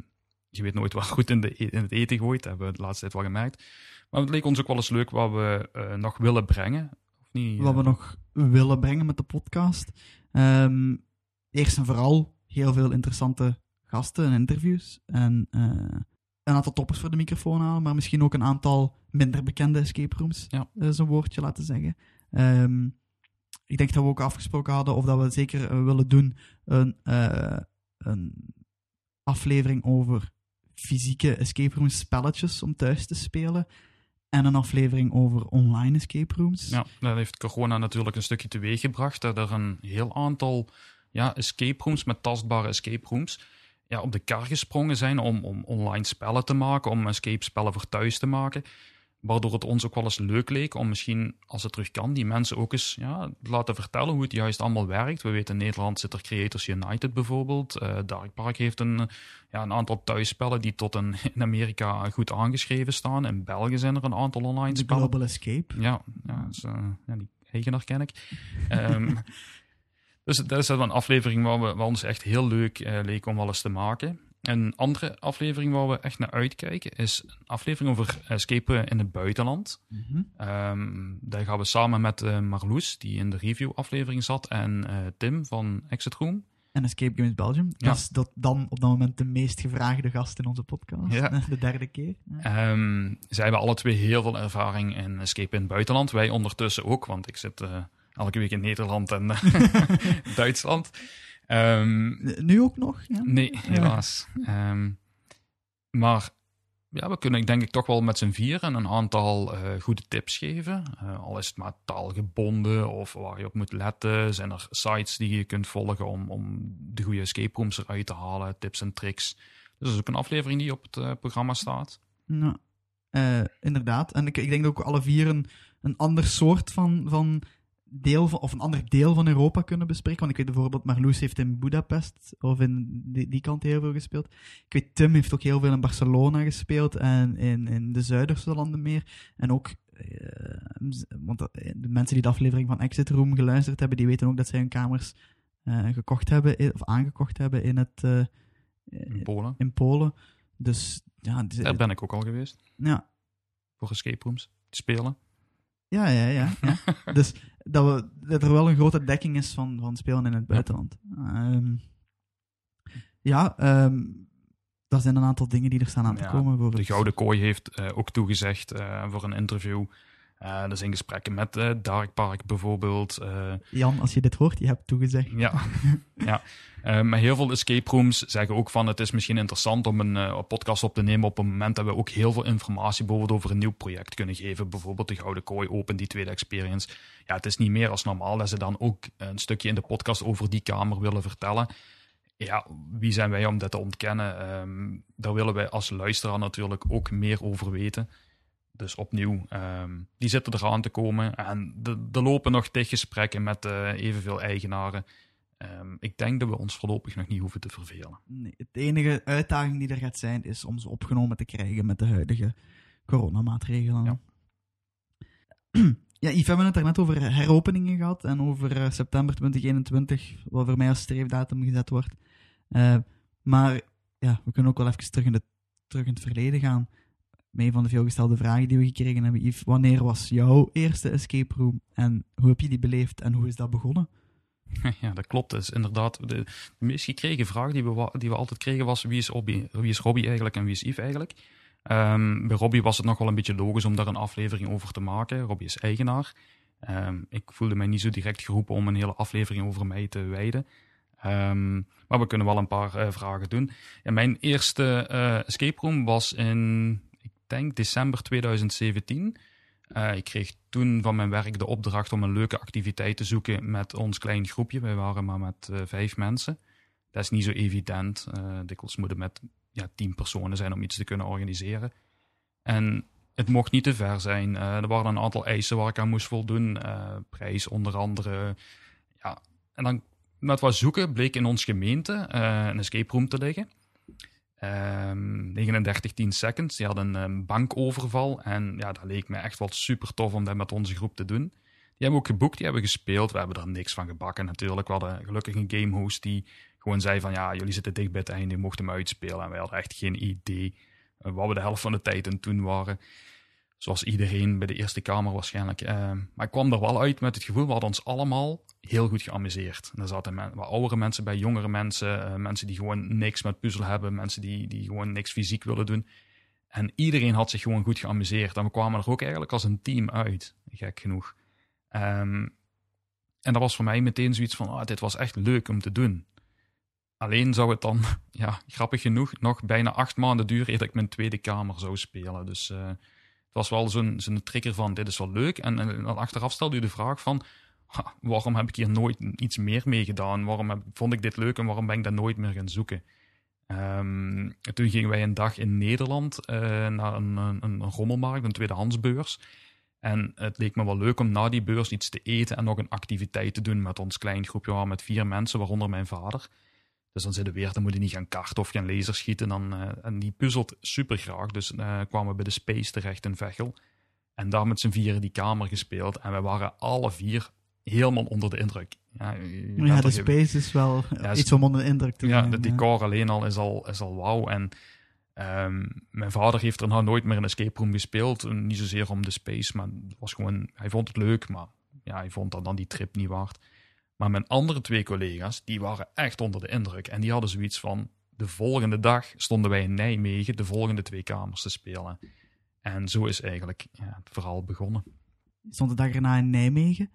Speaker 2: je weet nooit wat goed in, de, e- in het eten gooit. Dat hebben we de laatste tijd wel gemerkt. Maar het leek ons ook wel eens leuk wat we eh, nog willen brengen. Of niet?
Speaker 1: wat we
Speaker 2: eh,
Speaker 1: nog willen brengen met de podcast. Ehm, eerst en vooral heel veel interessante gasten en interviews. En eh, een aantal toppers voor de microfoon halen, maar misschien ook een aantal minder bekende escape rooms,
Speaker 2: Ja.
Speaker 1: zo'n woordje laten zeggen. Ehm, ik denk dat we ook afgesproken hadden of dat we zeker willen doen een, een aflevering over fysieke escape rooms spelletjes om thuis te spelen. En een aflevering over online escape rooms.
Speaker 2: Ja, dat heeft corona natuurlijk een stukje teweeg gebracht. Dat er een heel aantal ja, escape rooms met tastbare escape rooms ja, op de kar gesprongen zijn om, om online spellen te maken, om escape spellen voor thuis te maken. Waardoor het ons ook wel eens leuk leek om misschien, als het terug kan, die mensen ook eens ja, te laten vertellen hoe het juist allemaal werkt. We weten in Nederland zit er Creators United bijvoorbeeld. Eh Dark Park heeft een, ja, een aantal thuisspellen die tot een, in Amerika goed aangeschreven staan. In België zijn er een aantal online
Speaker 1: De
Speaker 2: spellen.
Speaker 1: Global Escape.
Speaker 2: Ja, ja, eh, ja die eigenaar ken ik. Ehm, dus dat is wel een aflevering waar, we, waar ons echt heel leuk eh, leek om wel eens te maken. Een andere aflevering waar we echt naar uitkijken is een aflevering over escapen in het buitenland.
Speaker 1: Mhm.
Speaker 2: Ehm, daar gaan we samen met eh, Marloes, die in de review-aflevering zat, en eh, Tim van Exit Room.
Speaker 1: En Escape Games Belgium.
Speaker 2: Ja.
Speaker 1: Dat is dat dan op dat moment de meest gevraagde gast in onze podcast.
Speaker 2: Ja.
Speaker 1: De derde keer. Ja.
Speaker 2: Ehm, zij hebben alle twee heel veel ervaring in escape in het buitenland. Wij ondertussen ook, want ik zit eh, elke week in Nederland en Duitsland. Ehm,
Speaker 1: Nu ook nog? Ja?
Speaker 2: nee, helaas. Ehm, maar ja, we kunnen denk ik toch wel met z'n vieren een aantal eh, goede tips geven. Eh, al is het maar taalgebonden of waar je op moet letten. Zijn er sites die je kunt volgen om, om de goede escape rooms eruit te halen, tips en tricks. Dus dat is ook een aflevering die op het eh, programma staat.
Speaker 1: Ja. Eh, inderdaad. En ik, ik denk dat ook alle vier een, een ander soort van, van deel van, of een ander deel van Europa kunnen bespreken. Want ik weet bijvoorbeeld, Marloes heeft in Budapest of in die, die kant heel veel gespeeld. Ik weet, Tim heeft ook heel veel in Barcelona gespeeld en in, in de Zuiderse landen meer. En ook, eh, want eh, de mensen die de aflevering van Exit Room geluisterd hebben, die weten ook dat zij hun kamers eh, gekocht hebben, of aangekocht hebben in het...
Speaker 2: In Polen.
Speaker 1: in Polen. Dus ja,
Speaker 2: Daar ben ik ook al geweest.
Speaker 1: ja,
Speaker 2: Voor escape rooms. Te spelen.
Speaker 1: Ja, ja, ja. ja. dus dat, we, dat er wel een grote dekking is van, van spelen in het buitenland. Ehm, ja, ehm dat zijn een aantal dingen die er staan aan te
Speaker 2: Ja,
Speaker 1: komen. Voor
Speaker 2: De Gouden Kooi heeft eh, ook toegezegd eh, voor een interview. Dat is in gesprekken met eh Dark Park bijvoorbeeld. eh,
Speaker 1: Jan, als je dit hoort, je hebt toegezegd.
Speaker 2: Ja, ja. Maar heel veel escape rooms zeggen ook van het is misschien interessant om een podcast op te nemen op een moment dat we ook heel veel informatie bijvoorbeeld over een nieuw project kunnen geven. Bijvoorbeeld de Gouden Kooi Open, die tweede experience. Ja, het is niet meer als normaal dat ze dan ook een stukje in de podcast over die kamer willen vertellen. Ja, wie zijn wij om dat te ontkennen? Ehm, daar willen wij als luisteraar natuurlijk ook meer over weten. Dus opnieuw, ehm, die zitten eraan te komen. En de- er lopen nog gesprekken met eh, evenveel eigenaren. Ehm, ik denk dat we ons voorlopig nog niet hoeven te vervelen.
Speaker 1: Nee, het enige uitdaging die er gaat zijn, is om ze opgenomen te krijgen met de huidige coronamaatregelen.
Speaker 2: Ja.
Speaker 1: Ja, Yves, we hebben het er net over heropeningen gehad en over eh, september 2021, wat voor mij als streefdatum gezet wordt. Eh, maar ja, we kunnen ook wel even terug in, de, terug in het verleden gaan. Een van de veelgestelde vragen die we gekregen hebben. Yves, wanneer was jouw eerste escape room en hoe heb je die beleefd en hoe is dat begonnen?
Speaker 2: ja, dat klopt. Is inderdaad de, meest gekregen vraag die we, die we altijd kregen was wie is, Robbie, wie is Robbie eigenlijk en wie is Yves eigenlijk? Ehm, bij Robbie was het nog wel een beetje logisch om daar een aflevering over te maken. Robbie is eigenaar. Ehm, ik voelde mij niet zo direct geroepen om een hele aflevering over mij te wijden. Ehm, maar we kunnen wel een paar eh, vragen doen. Mijn eerste eh, escape room was in, denk, december 2017. Eh, ik kreeg toen van mijn werk de opdracht om een leuke activiteit te zoeken met ons klein groepje. Wij waren maar met eh, vijf mensen. Dat is niet zo evident. Eh dikwijls moeten met ja, tien personen zijn om iets te kunnen organiseren. En het mocht niet te ver zijn. Er waren een aantal eisen waar ik aan moest voldoen. Prijs onder andere. Ja. En dan met wat zoeken bleek in ons gemeente een escape room te liggen. Ehm 39 10 seconds. Die hadden een bankoverval. En ja, dat leek me echt wel super tof om dat met onze groep te doen. Die hebben we ook geboekt, die hebben gespeeld. We hebben er niks van gebakken natuurlijk. We hadden gelukkig een gamehost die gewoon zei van... Ja, jullie zitten dicht bij het einde, je mocht hem uitspelen. En wij hadden echt geen idee eh, wat we de helft van de tijd aan toen waren. Zoals iedereen bij de eerste kamer waarschijnlijk. Eh, maar ik kwam er wel uit met het gevoel, we hadden ons allemaal heel goed geamuseerd. En er zaten men, wat oudere mensen bij, jongere mensen, eh, mensen die gewoon niks met puzzelen hebben, mensen die, die gewoon niks fysiek willen doen. En iedereen had zich gewoon goed geamuseerd. En we kwamen er ook eigenlijk als een team uit, gek genoeg. Ehm, en dat was voor mij meteen zoiets van, ah, dit was echt leuk om te doen. Alleen zou het dan, ja, grappig genoeg, nog bijna acht maanden duren eer ik mijn tweede kamer zou spelen. Dus eh, het was wel zo'n zo'n trigger van, dit is wel leuk. En, en dan achteraf stelde u de vraag van, waarom heb ik hier nooit iets meer mee gedaan? Waarom vond ik dit leuk en waarom ben ik dat nooit meer gaan zoeken? Ehm, toen gingen wij een dag in Nederland eh, naar een, een, een rommelmarkt, een tweedehandsbeurs. En het leek me wel leuk om na die beurs iets te eten en nog een activiteit te doen met ons klein groepje. Met vier mensen, waaronder mijn vader. Dus dan zitten we weer, dan moet je niet gaan karten of gaan laserschieten. Dan, eh, en die puzzelt super graag. Dus eh, kwamen we bij de Space terecht in Vechel. En daar met z'n vieren die kamer gespeeld. En we waren alle vier helemaal onder de indruk. Ja,
Speaker 1: Ja, de space is wel
Speaker 2: Ja,
Speaker 1: iets om onder de indruk te
Speaker 2: ja, de decor alleen al is al, is al wauw. En ehm, mijn vader heeft er nou nooit meer een escape room gespeeld. Niet zozeer om de space, maar was gewoon, hij vond het leuk, maar ja, hij vond dan, dan die trip niet waard. Maar mijn andere twee collega's, die waren echt onder de indruk. En die hadden zoiets van, de volgende dag stonden wij in Nijmegen de volgende twee kamers te spelen. En zo is eigenlijk ja, het verhaal begonnen.
Speaker 1: Stond de dag erna in Nijmegen.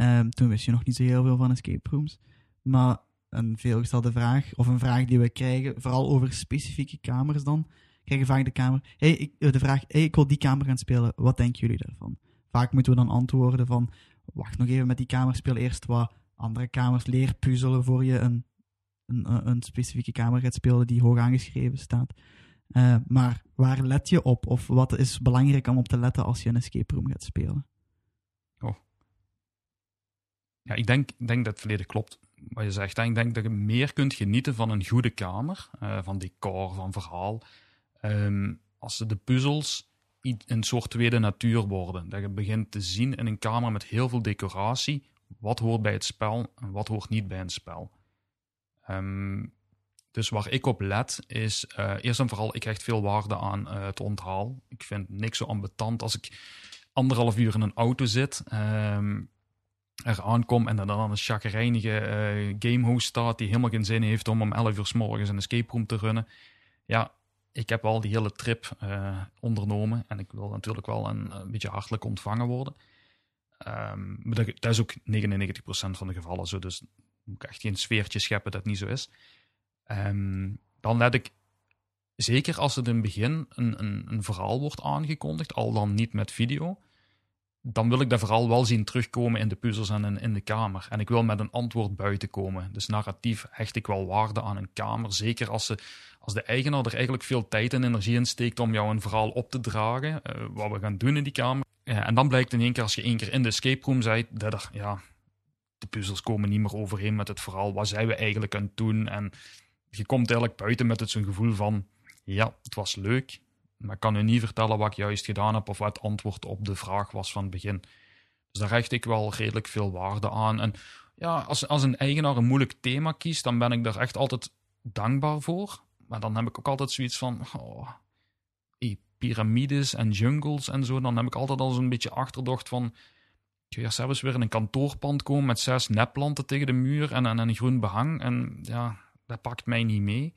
Speaker 1: Ehm, toen wist je nog niet zo heel veel van escape rooms. Maar een veelgestelde vraag, of een vraag die we krijgen, vooral over specifieke kamers dan, krijgen vaak de, kamer, hey, ik, eh, de vraag, hey, ik wil die kamer gaan spelen, wat denken jullie daarvan? Vaak moeten we dan antwoorden van, wacht nog even met die kamer, speel eerst wat andere kamers, leer puzzelen voor je een, een, een- specifieke kamer gaat spelen die hoog aangeschreven staat. Eh, maar waar let je op? Of wat is belangrijk om op te letten als je een escape room gaat spelen?
Speaker 2: Ja, ik denk, denk dat het volledig klopt wat je zegt. Ik denk dat je meer kunt genieten van een goede kamer, uh, van decor, van verhaal. Um, als de puzzels een soort tweede natuur worden. Dat je begint te zien in een kamer met heel veel decoratie wat hoort bij het spel en wat hoort niet bij een spel. Um, dus waar ik op let is, uh, eerst en vooral, ik hecht veel waarde aan uh, het onthaal. Ik vind niks zo ambetant als ik anderhalf uur in een auto zit, um, er aankom en dan, dan een chagrijnige uh, gamehost staat die helemaal geen zin heeft om om 11 uur s morgens een escape room te runnen. Ja, ik heb al die hele trip ondernomen en ik wil natuurlijk wel een, een beetje hartelijk ontvangen worden. Um, maar dat, is ook 99% van de gevallen zo, dus moet ik echt geen sfeertje scheppen dat niet zo is. Um, dan let ik, zeker als het in het begin een, een, een, verhaal wordt aangekondigd, al dan niet met video, dan wil ik dat vooral wel zien terugkomen in de puzzels en in, de kamer. En ik wil met een antwoord buiten komen. Dus narratief hecht ik wel waarde aan een kamer, zeker als, ze, als de eigenaar er eigenlijk veel tijd en energie in steekt om jou een verhaal op te dragen, uh, wat we gaan doen in die kamer. En dan blijkt in één keer, als je één keer in de escape room bent, dat ja, de puzzels komen niet meer overeen met het verhaal. Wat zijn we eigenlijk aan het doen? En je komt eigenlijk buiten met het zo'n gevoel van, ja, het was leuk, maar ik kan u niet vertellen wat ik juist gedaan heb of wat het antwoord op de vraag was van het begin. Dus daar hecht ik wel redelijk veel waarde aan. En ja, als, als een eigenaar een moeilijk thema kiest, dan ben ik daar echt altijd dankbaar voor. Maar dan heb ik ook altijd zoiets van, oh, piramides en jungles en zo, dan heb ik altijd al zo'n beetje achterdocht van, ja, zelfs weer in een kantoorpand komen met zes nepplanten tegen de muur en, en een groen behang. En ja, dat pakt mij niet mee.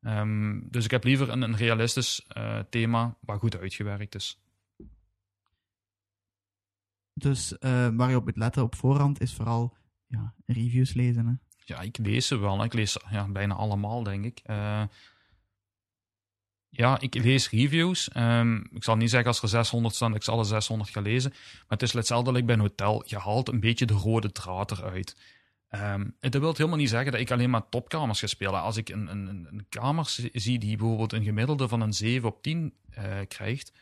Speaker 2: Um, dus ik heb liever een, een realistisch uh, thema wat goed uitgewerkt is.
Speaker 1: Dus uh, waar je op moet letten op voorhand is vooral ja, reviews lezen. Hè?
Speaker 2: Ja, ik lees ze wel. Ik lees ja, bijna allemaal, denk ik. Uh, ja, ik lees reviews. Um, ik zal niet zeggen als er 600 staan ik ze alle 600 ga lezen. Maar het is hetzelfde bij een hotel. Je haalt een beetje de rode draad eruit. Um, dat wil helemaal niet zeggen dat ik alleen maar topkamers ga spelen. Als ik een, een, een kamer zie die bijvoorbeeld een gemiddelde van een 7 op 10 uh, krijgt,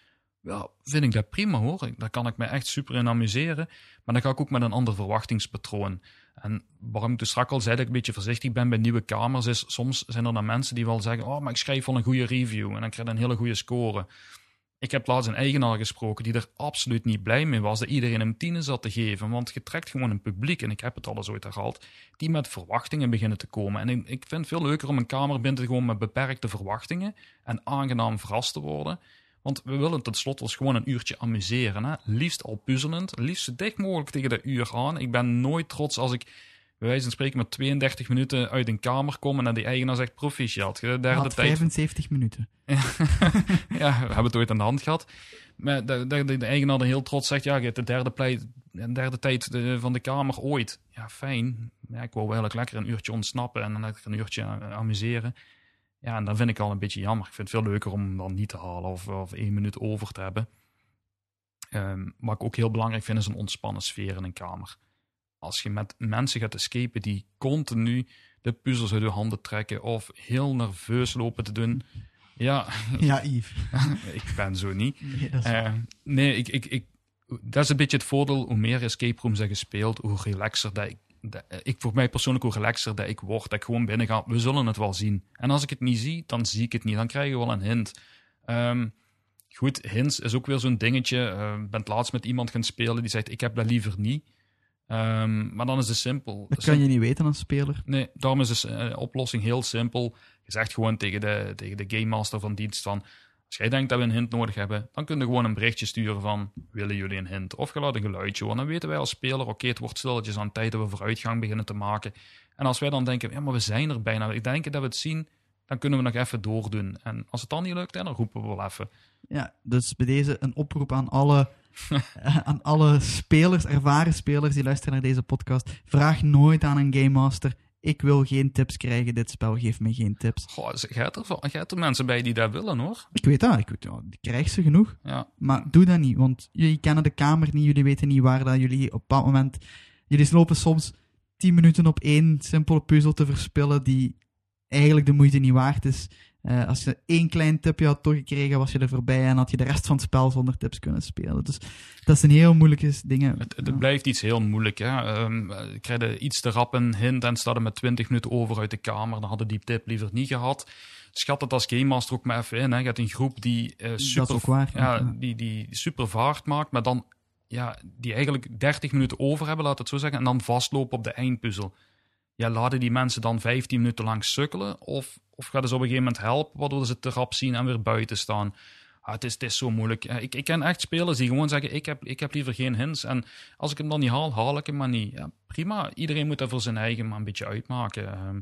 Speaker 2: ja, vind ik dat prima hoor. Daar kan ik me echt super in amuseren. Maar dan ga ik ook met een ander verwachtingspatroon. En waarom ik dus straks al zei dat ik een beetje voorzichtig ben bij nieuwe kamers, is soms zijn er dan mensen die wel zeggen: Oh, maar ik schrijf wel een goede review en dan krijg je een hele goede score. Ik heb laatst een eigenaar gesproken die er absoluut niet blij mee was dat iedereen hem tienen zat te geven. Want je trekt gewoon een publiek, en ik heb het al eens ooit herhaald, die met verwachtingen beginnen te komen. En ik, vind het veel leuker om een kamer binnen te gewoon met beperkte verwachtingen en aangenaam verrast te worden. Want we willen tenslotte ons gewoon een uurtje amuseren. Hè? Liefst al puzzelend, liefst zo dicht mogelijk tegen de uur aan. Ik ben nooit trots als ik bij wijze van spreken met 32 minuten uit een kamer kom en dan die eigenaar zegt proficiat.
Speaker 1: De derde tijd... 75 minuten.
Speaker 2: ja, we hebben het ooit aan de hand gehad. Maar de, de, eigenaar heel trots zegt, ja, je hebt de derde, pleit, de derde tijd van de kamer ooit. Ja, fijn. Ja, ik wil wel eigenlijk lekker een uurtje ontsnappen en dan lekker een uurtje amuseren. Ja, en dan vind ik al een beetje jammer. Ik vind het veel leuker om dan niet te halen of, of één minuut over te hebben. Um, wat ik ook heel belangrijk vind, is een ontspannen sfeer in een kamer. Als je met mensen gaat escapen die continu de puzzels uit je handen trekken of heel nerveus lopen te doen. Ja,
Speaker 1: ja Yves.
Speaker 2: ik ben zo niet. Nee, dat is, uh, nee ik, ik, ik, dat is een beetje het voordeel. Hoe meer escape rooms je gespeeld, hoe relaxer dat ik ik voor mij persoonlijk hoe relaxer dat ik word, dat ik gewoon binnen ga. We zullen het wel zien. En als ik het niet zie, dan zie ik het niet. Dan krijg je wel een hint. Um, goed, hints is ook weer zo'n dingetje. Uh, ik ben laatst met iemand gaan spelen die zegt: Ik heb dat liever niet. Um, maar dan is het simpel.
Speaker 1: Dat kan je niet weten als speler.
Speaker 2: Nee, daarom is de uh, oplossing heel simpel. Je zegt gewoon tegen de, tegen de game master van dienst van... Als jij denkt dat we een hint nodig hebben, dan kun je gewoon een berichtje sturen van willen jullie een hint? Of je laat een geluidje horen. Dan weten wij als speler, oké, het wordt stilletjes aan tijd dat we vooruitgang beginnen te maken. En als wij dan denken, ja, maar we zijn er bijna. Ik denk dat we het zien, dan kunnen we nog even doordoen. En als het dan niet lukt, dan roepen we wel even.
Speaker 1: Ja, dus bij deze een oproep aan alle, aan alle spelers, ervaren spelers die luisteren naar deze podcast. Vraag nooit aan een Game Master ik wil geen tips krijgen, dit spel geeft me geen tips.
Speaker 2: Goh, gaat er, gaat er mensen bij die dat willen, hoor.
Speaker 1: Ik weet dat, ik weet, ja, krijg ze genoeg.
Speaker 2: Ja.
Speaker 1: Maar doe dat niet, want jullie kennen de kamer niet, jullie weten niet waar dat jullie op dat moment... Jullie lopen soms tien minuten op één simpele puzzel te verspillen die eigenlijk de moeite niet waard is. Eh, als je één klein tipje had toegekregen, was je er voorbij en had je de rest van het spel zonder tips kunnen spelen. Dus dat zijn heel moeilijke dingen.
Speaker 2: Het, het blijft iets heel moeilijk. Hè? Um, ik kreeg iets te rap een hint en staat er met 20 minuten over uit de kamer. Dan hadden die tip liever niet gehad. Schat het als Game Master ook maar even in. Hè? Je hebt een groep die, uh, super,
Speaker 1: waar,
Speaker 2: ja, ja. Die, die super vaart maakt, maar dan ja, die eigenlijk 30 minuten over hebben, laat het zo zeggen, en dan vastlopen op de eindpuzzel. Ja, laten die mensen dan 15 minuten lang sukkelen? Of, of gaat ze op een gegeven moment helpen, waardoor ze te rap zien en weer buiten staan? Ah, het, is, het is zo moeilijk. Ik, ik ken echt spelers die gewoon zeggen: ik heb, ik heb liever geen hints. En als ik hem dan niet haal, haal ik hem maar niet. Ja, prima. Iedereen moet dat voor zijn eigen maar een beetje uitmaken. Ehm.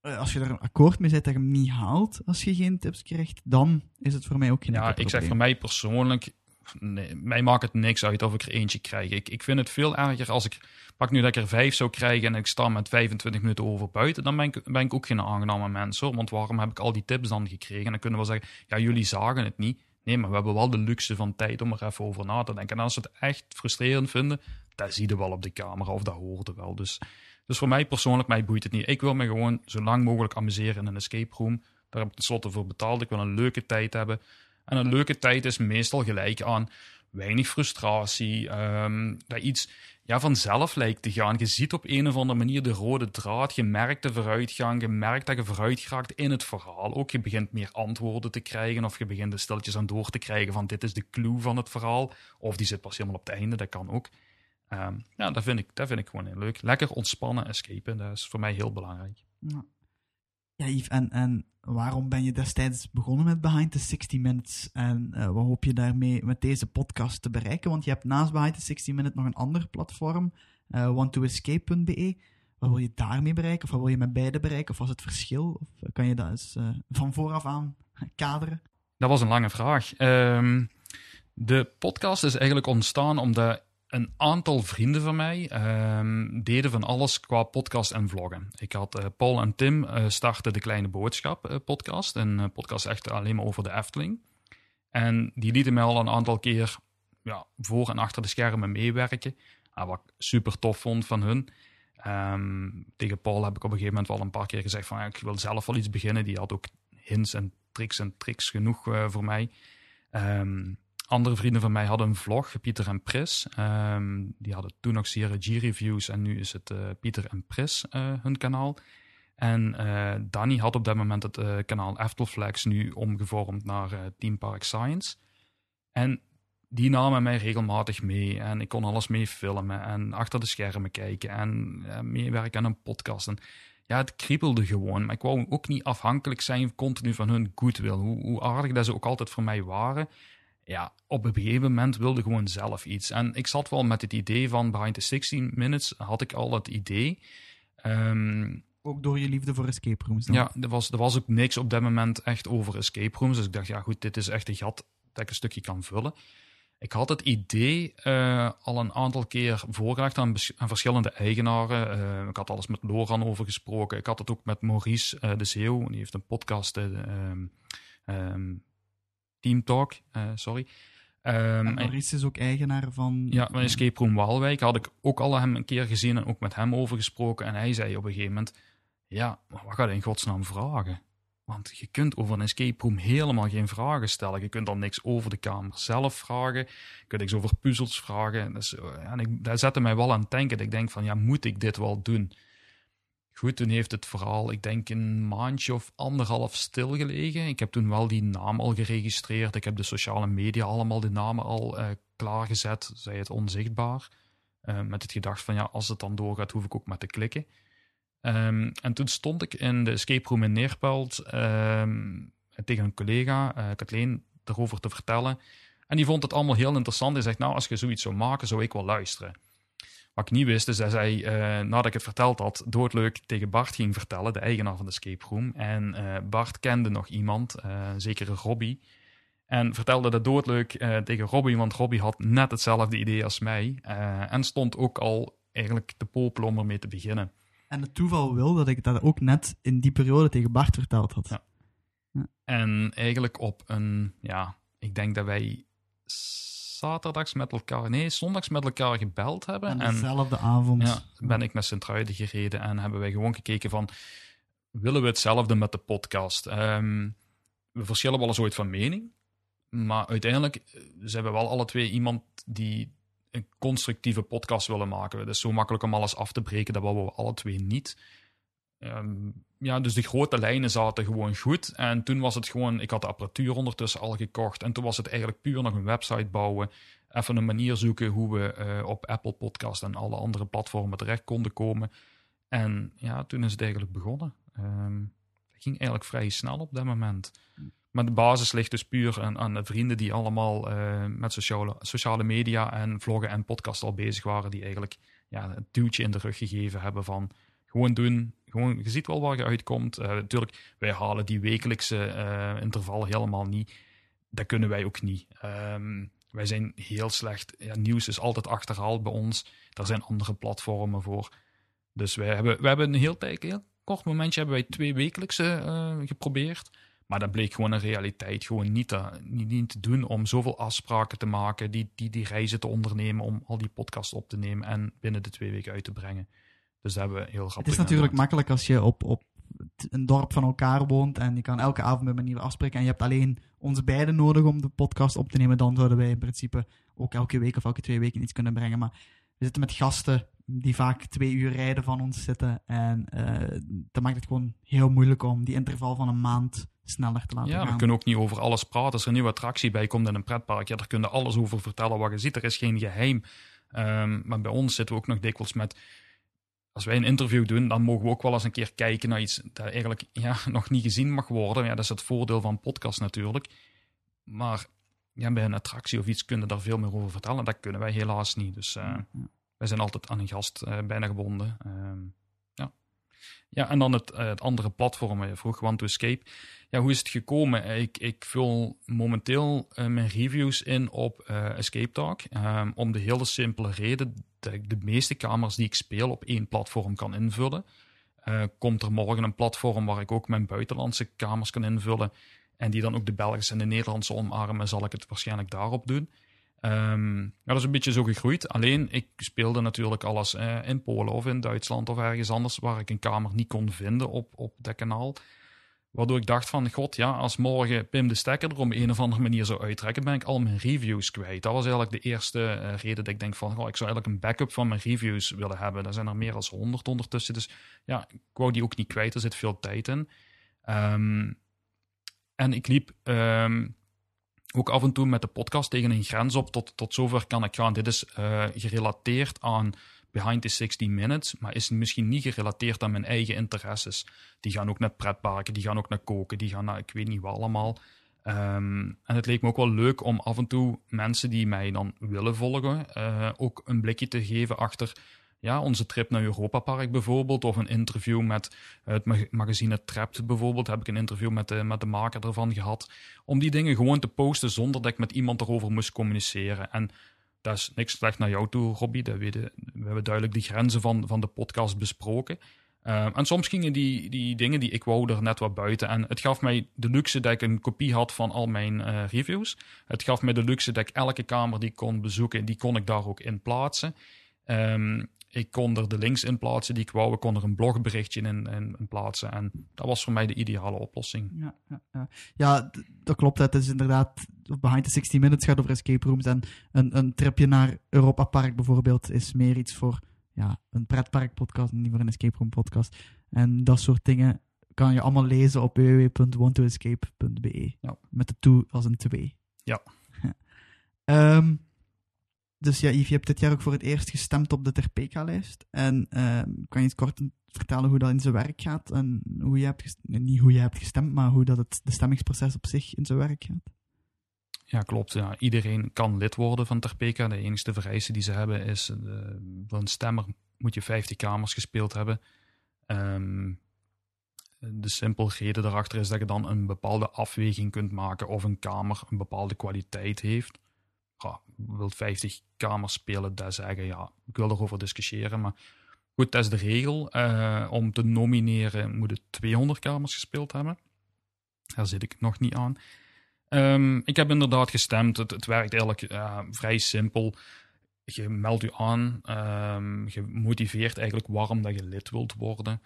Speaker 1: Eh, als je er een akkoord mee zet dat je hem niet haalt als je geen tips krijgt, dan is het voor mij ook geen
Speaker 2: Ja, ik zeg voor mij persoonlijk, nee, mij maakt het niks uit of ik er eentje krijg. Ik, ik vind het veel erger als ik pak nu dat ik er vijf zou krijgen en ik sta met 25 minuten over buiten, dan ben ik, ben ik ook geen aangename mens hoor. Want waarom heb ik al die tips dan gekregen? En dan kunnen we zeggen, ja, jullie zagen het niet. Nee, maar we hebben wel de luxe van tijd om er even over na te denken. En als ze het echt frustrerend vinden, dat zie je wel op de camera of dat hoorde wel. Dus, dus voor mij persoonlijk, mij boeit het niet. Ik wil me gewoon zo lang mogelijk amuseren in een escape room. Daar heb ik tenslotte voor betaald. Ik wil een leuke tijd hebben. En een leuke tijd is meestal gelijk aan weinig frustratie. Um, dat iets ja, vanzelf lijkt te gaan. Je ziet op een of andere manier de rode draad. Je merkt de vooruitgang. Je merkt dat je vooruit in het verhaal. Ook je begint meer antwoorden te krijgen. Of je begint er stilletjes aan door te krijgen van dit is de clue van het verhaal. Of die zit pas helemaal op het einde. Dat kan ook. Um, ja, dat vind, ik, dat vind ik gewoon heel leuk. Lekker ontspannen, escapen. Dat is voor mij heel belangrijk.
Speaker 1: Ja. Ja, Yves, en, en waarom ben je destijds begonnen met Behind the 60 Minutes? En uh, wat hoop je daarmee met deze podcast te bereiken? Want je hebt naast Behind the 60 Minutes nog een ander platform, uh, eh, wantoescape.be. Wat wil je daarmee bereiken? Of wat wil je met beide bereiken? Of was het verschil? Of kan je dat eens van vooraf aan kaderen?
Speaker 2: Dat was een lange vraag. Um, de podcast is eigenlijk ontstaan omdat een aantal vrienden van mij um, deden van alles qua podcast en vloggen. Ik had uh, Paul en Tim uh, starten de Kleine Boodschap uh, podcast. Een podcast echt alleen maar over de Efteling. En die lieten mij al een aantal keer ja, voor en achter de schermen meewerken. Uh, wat ik super tof vond van hun. Um, tegen Paul heb ik op een gegeven moment wel een paar keer gezegd van ik wil zelf wel iets beginnen. Die had ook hints en tricks en tricks genoeg voor mij. Um, andere vrienden van mij hadden een vlog, Pieter en Pris. Um, die hadden toen nog CRG-reviews en nu is het uh, Pieter en Pris uh, hun kanaal. En uh, Danny had op dat moment het kanaal Eftelflex nu omgevormd naar Team Park Science. En die namen mij regelmatig mee en ik kon alles mee filmen en achter de schermen kijken en meewerken aan een podcast. En ja, het kriebelde gewoon. Maar ik wou ook niet afhankelijk zijn continu van hun goodwill. Hoe, hoe aardig dat ze ook altijd voor mij waren ja, op een gegeven moment wilde gewoon zelf iets. En ik zat wel met het idee van Behind the 16 Minutes, had ik al het idee. Um,
Speaker 1: ook door je liefde voor escape rooms
Speaker 2: dan? Ja, er was, er was ook niks op dat moment echt over escape rooms. Dus ik dacht, ja goed, dit is echt een gat dat ik een stukje kan vullen. Ik had het idee uh, al een aantal keer voorgelegd aan, aan verschillende eigenaren. Uh, ik had alles met Loran over gesproken. Ik had het ook met Maurice uh, de Zeeuw. Die heeft een podcast... Um, um, Team Talk, uh, sorry.
Speaker 1: Um, en Maurice is ook eigenaar van...
Speaker 2: Ja, van Escape Room Waalwijk had ik ook al hem een keer gezien en ook met hem over gesproken. En hij zei op een gegeven moment, ja, maar wat ga je in godsnaam vragen? Want je kunt over een escape room helemaal geen vragen stellen. Je kunt dan niks over de kamer zelf vragen. Je kunt niks over puzzels vragen. Dus, en ik, dat zette mij wel aan het denken. Dat ik denk van, ja, moet ik dit wel doen? Goed, toen heeft het verhaal, ik denk, een maandje of anderhalf stilgelegen. Ik heb toen wel die naam al geregistreerd. Ik heb de sociale media allemaal de namen al uh, klaargezet, zij het onzichtbaar. Uh, met het gedacht van, ja, als het dan doorgaat, hoef ik ook maar te klikken. Um, en toen stond ik in de escape room in Neerpelt um, tegen een collega, uh, Kathleen, erover te vertellen. En die vond het allemaal heel interessant. Hij zegt, nou, als je zoiets zou maken, zou ik wel luisteren. Wat ik niet wist, is dat zij, uh, nadat ik het verteld had, doodleuk tegen Bart ging vertellen, de eigenaar van de escape room. En uh, Bart kende nog iemand, uh, zeker Robbie. En vertelde dat doodleuk tegen Robbie, want Robbie had net hetzelfde idee als mij. en stond ook al eigenlijk te popelen om ermee te beginnen.
Speaker 1: En het toeval wil dat ik dat ook net in die periode tegen Bart verteld had.
Speaker 2: Ja. Ja. En eigenlijk op een, ja, ik denk dat wij zaterdags met elkaar, nee, zondags met elkaar gebeld hebben.
Speaker 1: En dezelfde avond.
Speaker 2: Ja, ben ik naar Sint-Truiden gereden en hebben wij gewoon gekeken van willen we hetzelfde met de podcast. Ehm, we verschillen wel eens ooit van mening. Maar uiteindelijk eh, zijn we wel alle twee iemand die een constructieve podcast willen maken. Het is zo makkelijk om alles af te breken, dat willen we alle twee niet. Ehm, ja, dus de grote lijnen zaten gewoon goed. En toen was het gewoon, ik had de apparatuur ondertussen al gekocht. En toen was het eigenlijk puur nog een website bouwen. Even een manier zoeken hoe we uh, op Apple Podcast en alle andere platformen terecht konden komen. En ja, toen is het eigenlijk begonnen. Het ging eigenlijk vrij snel op dat moment. Maar de basis ligt dus puur aan, aan de vrienden die allemaal uh, met sociale, sociale media en vloggen en podcast al bezig waren. Die eigenlijk ja, een duwtje in de rug gegeven hebben van gewoon doen. Gewoon, je ziet wel waar je uitkomt. Uh, natuurlijk, wij halen die wekelijkse uh, interval helemaal niet. Dat kunnen wij ook niet. Um, wij zijn heel slecht. Ja, nieuws is altijd achterhaald bij ons. Daar zijn andere platformen voor. Dus wij hebben, we hebben een heel, tijd, heel kort momentje hebben wij twee wekelijkse uh, geprobeerd. Maar dat bleek gewoon een realiteit. Gewoon niet te, niet te doen om zoveel afspraken te maken, die, die, die reizen te ondernemen om al die podcasts op te nemen en binnen de twee weken uit te brengen. Dus hebben we heel grappig.
Speaker 1: Het is natuurlijk makkelijk als je op, op een dorp van elkaar woont en je kan elke avond met manier afspreken en je hebt alleen ons beiden nodig om de podcast op te nemen, dan zouden wij in principe ook elke week of elke twee weken iets kunnen brengen. Maar we zitten met gasten die vaak twee uur rijden van ons zitten en uh, dat maakt het gewoon heel moeilijk om die interval van een maand sneller te laten
Speaker 2: ja,
Speaker 1: gaan.
Speaker 2: Ja, we kunnen ook niet over alles praten. Als er een nieuwe attractie bij komt in een pretpark, ja, daar kunnen alles over vertellen wat je ziet. Er is geen geheim. Um, maar bij ons zitten we ook nog dikwijls met als wij een interview doen, dan mogen we ook wel eens een keer kijken naar iets dat eigenlijk ja, nog niet gezien mag worden. Ja, dat is het voordeel van podcast natuurlijk. Maar ja, bij een attractie of iets kunnen daar veel meer over vertellen. Dat kunnen wij helaas niet. Dus uh, wij zijn altijd aan een gast uh, bijna gebonden. Uh, ja. en dan het, uh, het andere platform je vroeg, Want to Escape. Ja, hoe is het gekomen? Ik, ik vul momenteel mijn reviews in op Escape Talk. Um, om de hele simpele reden dat ik de meeste kamers die ik speel op één platform kan invullen. Uh, komt er morgen een platform waar ik ook mijn buitenlandse kamers kan invullen. En die dan ook de Belgische en de Nederlandse omarmen, zal ik het waarschijnlijk daarop doen. Um, dat is een beetje zo gegroeid. Alleen, ik speelde natuurlijk alles in Polen of in Duitsland of ergens anders waar ik een kamer niet kon vinden op, op dat kanaal. Waardoor ik dacht van, god ja, als morgen Pim de Stekker er op een of andere manier zou uittrekken, ben ik al mijn reviews kwijt. Dat was eigenlijk de eerste uh, reden dat ik denk van, ik zou eigenlijk een backup van mijn reviews willen hebben. Daar zijn er meer dan honderd ondertussen, dus ja, ik wou die ook niet kwijt, er zit veel tijd in. Um, en ik liep um, ook af en toe met de podcast tegen een grens op, tot, tot zover kan ik gaan. Dit is uh, gerelateerd aan Behind the 60 Minutes, maar is misschien niet gerelateerd aan mijn eigen interesses. Die gaan ook naar pretparken, die gaan ook naar koken, die gaan naar ik weet niet wat allemaal. Um, en het leek me ook wel leuk om af en toe mensen die mij dan willen volgen, uh, ook een blikje te geven achter ja, onze trip naar Europa Park bijvoorbeeld, of een interview met het magazine Trapped bijvoorbeeld, heb ik een interview met de, met de maker ervan gehad, om die dingen gewoon te posten zonder dat ik met iemand erover moest communiceren. En dat is niks slecht naar jou toe, Robbie. Weten, we hebben duidelijk die grenzen van, van de podcast besproken. Uh, en soms gingen die, die dingen die ik wou er net wat buiten. En het gaf mij de luxe dat ik een kopie had van al mijn uh, reviews. Het gaf mij de luxe dat ik elke kamer die ik kon bezoeken, die kon ik daar ook in plaatsen. Um, ik kon er de links in plaatsen die ik wou. Ik kon er een blogberichtje in, in, in, plaatsen. En dat was voor mij de ideale oplossing.
Speaker 1: Ja, ja, ja. ja dat klopt. Het is inderdaad... Behind the 60 Minutes gaat over escape rooms. En een, een tripje naar Europa Park bijvoorbeeld is meer iets voor ja, een pretpark podcast en niet voor een escape room podcast. En dat soort dingen kan je allemaal lezen op www.wantoescape.be.
Speaker 2: Ja.
Speaker 1: Met de toe als een 2.
Speaker 2: Ja.
Speaker 1: um, dus ja, Yves, je hebt dit jaar ook voor het eerst gestemd op de Terpeka-lijst. En uh, kan je eens kort vertellen hoe dat in zijn werk gaat? En hoe je hebt niet hoe je hebt gestemd, maar hoe dat het de stemmingsproces op zich in zijn werk gaat?
Speaker 2: Ja, klopt. Ja. Iedereen kan lid worden van Terpeka. De enige vereiste die ze hebben is, uh, voor een stemmer moet je 50 kamers gespeeld hebben. Um, de simpele reden daarachter is dat je dan een bepaalde afweging kunt maken of een kamer een bepaalde kwaliteit heeft ja, wil 50 kamers spelen, dat zeggen, ja, ik wil erover discussiëren. Maar goed, dat is de regel. Uh, om te nomineren moet het 200 kamers gespeeld hebben. Daar zit ik nog niet aan. Um, ik heb inderdaad gestemd. Het, het werkt eigenlijk uh, vrij simpel. Je meldt je aan. Um, je motiveert eigenlijk waarom dat je lid wilt worden.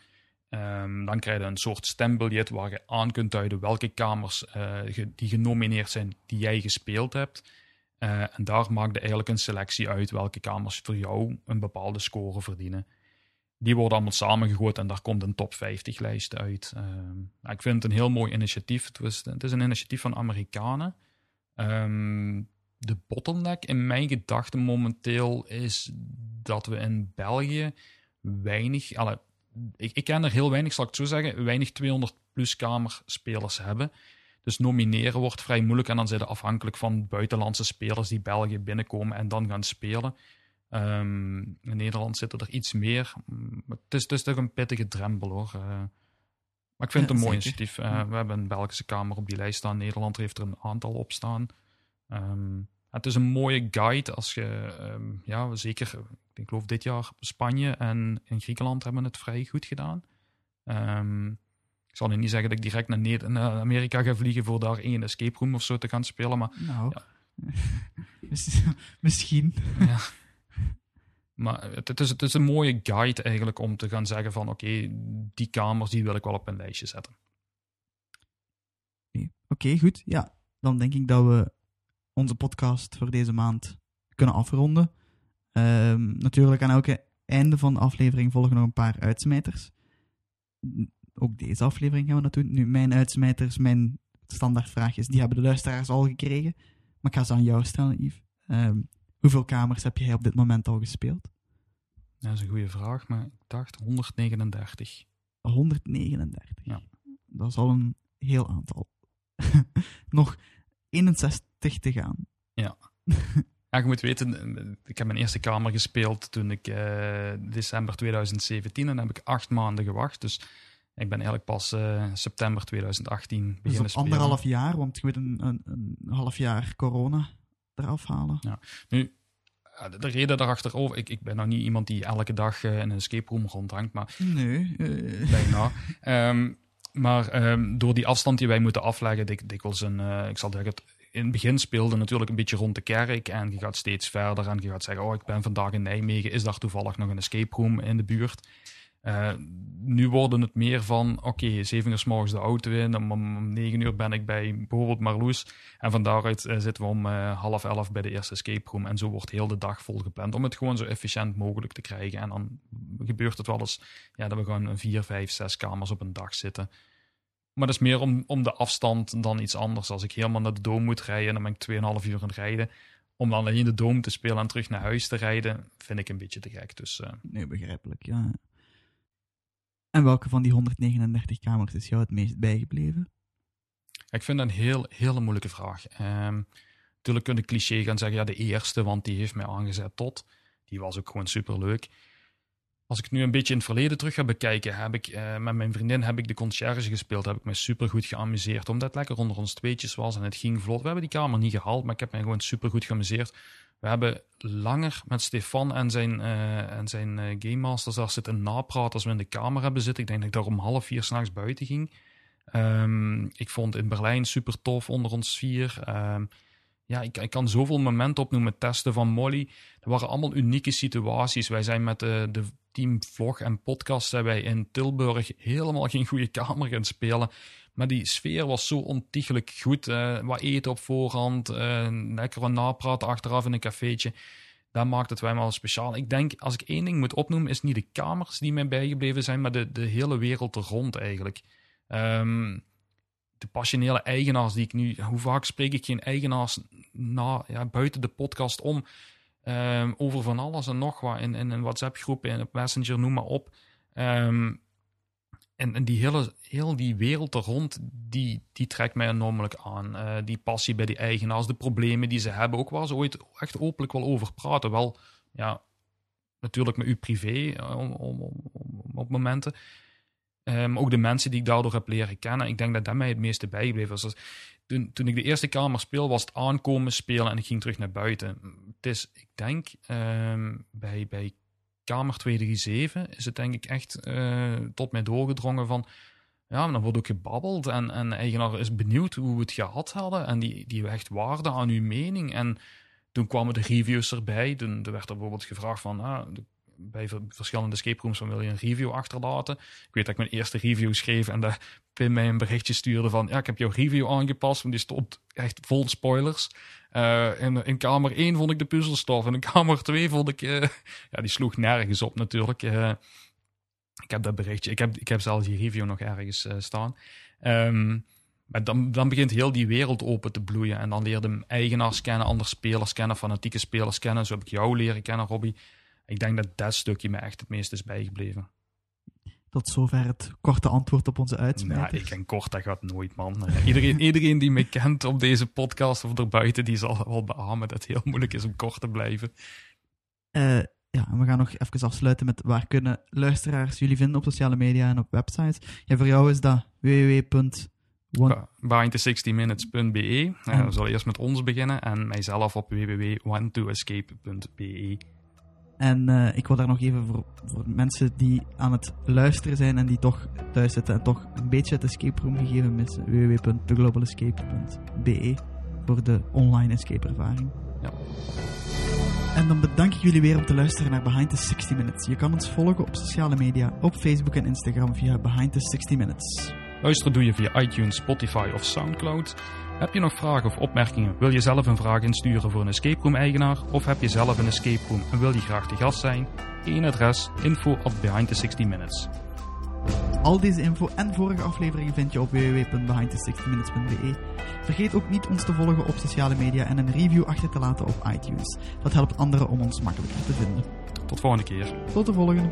Speaker 2: Ehm, dan krijg je een soort stembiljet waar je aan kunt duiden welke kamers eh, die genomineerd zijn die jij gespeeld hebt. Eh, en daar maakt je eigenlijk een selectie uit welke kamers voor jou een bepaalde score verdienen. Die worden allemaal samengegooid en daar komt een top 50 lijst uit. Ehm, nou, ik vind het een heel mooi initiatief. Het, was, het is een initiatief van Amerikanen. Ehm, de bottleneck in mijn gedachten momenteel is dat we in België weinig, alle, ik, ik ken er heel weinig, zal ik het zo zeggen, weinig 200 plus kamerspelers hebben. Dus nomineren wordt vrij moeilijk en dan zijn ze afhankelijk van buitenlandse spelers die België binnenkomen en dan gaan spelen. Ehm, in Nederland zitten er iets meer. Maar het is, het is toch een pittige drempel hoor. Eh, maar ik vind
Speaker 1: Ja,
Speaker 2: het een mooi initiatief. Eh,
Speaker 1: Ja.
Speaker 2: We hebben een Belgische kamer op die lijst staan. Nederland heeft er een aantal op staan. Ehm, het is een mooie guide als je, ehm, ja, zeker, ik geloof dit jaar Spanje en in Griekenland hebben het vrij goed gedaan. Zal nu niet zeggen dat ik direct naar, Neder- naar Amerika ga vliegen voor daar één escape room of zo te gaan spelen, maar
Speaker 1: Nou,
Speaker 2: Ja.
Speaker 1: Mis- misschien.
Speaker 2: Ja. Maar het, het, is, het is een mooie guide eigenlijk om te gaan zeggen van oké, die kamers die wil ik wel op een lijstje zetten.
Speaker 1: Oké, goed. Ja, dan denk ik dat we onze podcast voor deze maand kunnen afronden. Ehm, natuurlijk aan elke einde van de aflevering volgen nog een paar uitsmijters. Ook deze aflevering gaan we dat doen. Nu, mijn uitsmijters, mijn standaardvraagjes, die hebben de luisteraars al gekregen. Maar ik ga ze aan jou stellen, Yves. Ehm, hoeveel kamers heb jij op dit moment al gespeeld?
Speaker 2: Dat is een goede vraag, maar ik dacht 139.
Speaker 1: 139.
Speaker 2: Ja.
Speaker 1: Dat is al een heel aantal. nog 61 te gaan.
Speaker 2: Ja, je moet weten, eh, ik heb mijn eerste kamer gespeeld toen ik eh, december 2017 en dan heb ik acht maanden gewacht. Dus ik ben eigenlijk pas eh, september 2018
Speaker 1: Dus
Speaker 2: beginnen
Speaker 1: op
Speaker 2: spelen.
Speaker 1: anderhalf jaar, want je moet een, een, een half jaar corona eraf halen.
Speaker 2: Nu, eh, de reden daarachter over, ik, ik ben nou niet iemand die elke dag eh, in een escape room rondhangt, maar
Speaker 1: Nee. eh,
Speaker 2: bijna. Ehm, maar ehm, door die afstand die wij moeten afleggen, dik, dikwijls een, ik zal zeggen, het, in het begin speelde natuurlijk een beetje rond de kerk en je gaat steeds verder en je gaat zeggen, oh ik ben vandaag in Nijmegen, is daar toevallig nog een escape room in de buurt? Eh, nu worden het meer van, oké, zeven uur s morgens de auto in, om, om, om negen uur ben ik bij bijvoorbeeld Marloes en van daaruit eh, zitten we om eh, half elf bij de eerste escape room en zo wordt heel de dag vol gepland om het gewoon zo efficiënt mogelijk te krijgen en dan gebeurt het wel eens ja, dat we gewoon een vier, vijf, zes kamers op een dag zitten. Maar dat is meer om, om de afstand dan iets anders. Als ik helemaal naar de Doom moet rijden, dan ben ik 2,5 uur aan het rijden. Om dan alleen de Doom te spelen en terug naar huis te rijden, vind ik een beetje te gek. Dus
Speaker 1: nee, begrijpelijk, ja. En welke van die 139 kamers is jou het meest bijgebleven?
Speaker 2: ik vind dat een heel, hele moeilijke vraag. Ehm, natuurlijk kun je cliché gaan zeggen, ja, de eerste, want die heeft mij aangezet tot. Die was ook gewoon superleuk. Als ik nu een beetje in het verleden terug ga bekijken, heb ik eh, met mijn vriendin heb ik de conciërge gespeeld. Heb ik me super goed geamuseerd, omdat het lekker onder ons tweetjes was en het ging vlot. We hebben die kamer niet gehaald, maar ik heb me gewoon super goed geamuseerd. We hebben langer met Stefan en zijn, eh, en zijn eh, Game Masters daar zitten napraten als we in de kamer hebben zitten. Ik denk dat ik daar om half vier s'nachts buiten ging. Ehm, ik vond in Berlijn super tof onder ons vier. Ehm, ja, ik, ik kan zoveel momenten opnoemen. Testen van Molly. Dat waren allemaal unieke situaties. Wij zijn met de, de team vlog en podcast zijn wij in Tilburg helemaal geen goede kamer gaan spelen. Maar die sfeer was zo ontiegelijk goed. eh, wat eten op voorhand, eh, lekker wat napraten achteraf in een cafeetje. Dat maakt het wel speciaal. Ik denk, als ik één ding moet opnoemen, is niet de kamers die mij bijgebleven zijn, maar de, de hele wereld er rond eigenlijk. Ehm, de passionele eigenaars die ik nu... Hoe vaak spreek ik geen eigenaars na, ja, buiten de podcast om... ehm, over van alles en nog wat in, in een WhatsApp-groep, in op Messenger, noem maar op. Ehm, en, en die hele, heel die wereld er rond, die, die trekt mij enormelijk aan. Eh, die passie bij die eigenaars, de problemen die ze hebben, ook waar ze ooit echt openlijk wel over praten. Wel, ja, natuurlijk met u privé eh, om, om, om, op momenten. Maar ook de mensen die ik daardoor heb leren kennen. Ik denk dat dat mij het meeste bijgebleven is. Dus toen, toen ik de eerste kamer speel, was het aankomen spelen en ik ging terug naar buiten. Het is, ik denk, ehm, bij, bij kamer 237 is het denk ik echt eh, tot mij doorgedrongen van... Ja, maar dan wordt ook gebabbeld en, en de eigenaar is benieuwd hoe we het gehad hadden. En die, die hecht waarde aan uw mening. En toen kwamen de reviews erbij. Toen, toen werd er bijvoorbeeld gevraagd van... Ah, de- bij ver- verschillende escape rooms van wil je een review achterlaten. Ik weet dat ik mijn eerste review schreef en dat Pim mij een berichtje stuurde van ja, ik heb jouw review aangepast, want die stond echt vol spoilers. Eh, in, in kamer 1 vond ik de puzzelstof en in kamer 2 vond ik, eh, ja, die sloeg nergens op natuurlijk. Eh, ik heb dat berichtje, ik heb, ik heb zelfs die review nog ergens staan. Ehm, maar dan, dan begint heel die wereld open te bloeien. En dan leer je eigenaars kennen, andere spelers kennen, fanatieke spelers kennen. Zo heb ik jou leren kennen, Robbie. Ik denk dat dat stukje me echt het meest is bijgebleven.
Speaker 1: Tot zover het korte antwoord op onze
Speaker 2: Nou,
Speaker 1: uitsmijter.
Speaker 2: ik ken kort, dat gaat nooit, man. Eh, iedereen, iedereen die me kent op deze podcast of erbuiten, die zal wel beamen dat het heel moeilijk is om kort te blijven.
Speaker 1: Eh, ja, en we gaan nog even afsluiten met waar kunnen luisteraars jullie vinden op sociale media en op websites. Ja, voor jou is dat www.
Speaker 2: Behind60minutes.be. Eh,
Speaker 1: En-
Speaker 2: we zullen eerst met ons beginnen en mijzelf op www.one2escape.be.
Speaker 1: En eh, ik wil daar nog even voor, voor mensen die aan het luisteren zijn en die toch thuis zitten en toch een beetje het escape room gegeven missen. www.theglobalescape.be voor de online escape ervaring.
Speaker 2: Ja.
Speaker 1: En dan bedank ik jullie weer om te luisteren naar Behind the 60 Minutes. Je kan ons volgen op sociale media, op Facebook en Instagram via Behind the 60 Minutes.
Speaker 2: Luisteren doe je via iTunes, Spotify of Soundcloud. Heb je nog vragen of opmerkingen? Wil je zelf een vraag insturen voor een escape room eigenaar? Of heb je zelf een escape room en wil je graag te gast zijn? Eén adres, info at behind the 60 minutes.
Speaker 1: Al deze info en vorige afleveringen vind je op www.behindthe60minutes.be. Vergeet ook niet ons te volgen op sociale media en een review achter te laten op iTunes. Dat helpt anderen om ons makkelijker te vinden.
Speaker 2: Tot volgende keer.
Speaker 1: Tot de volgende.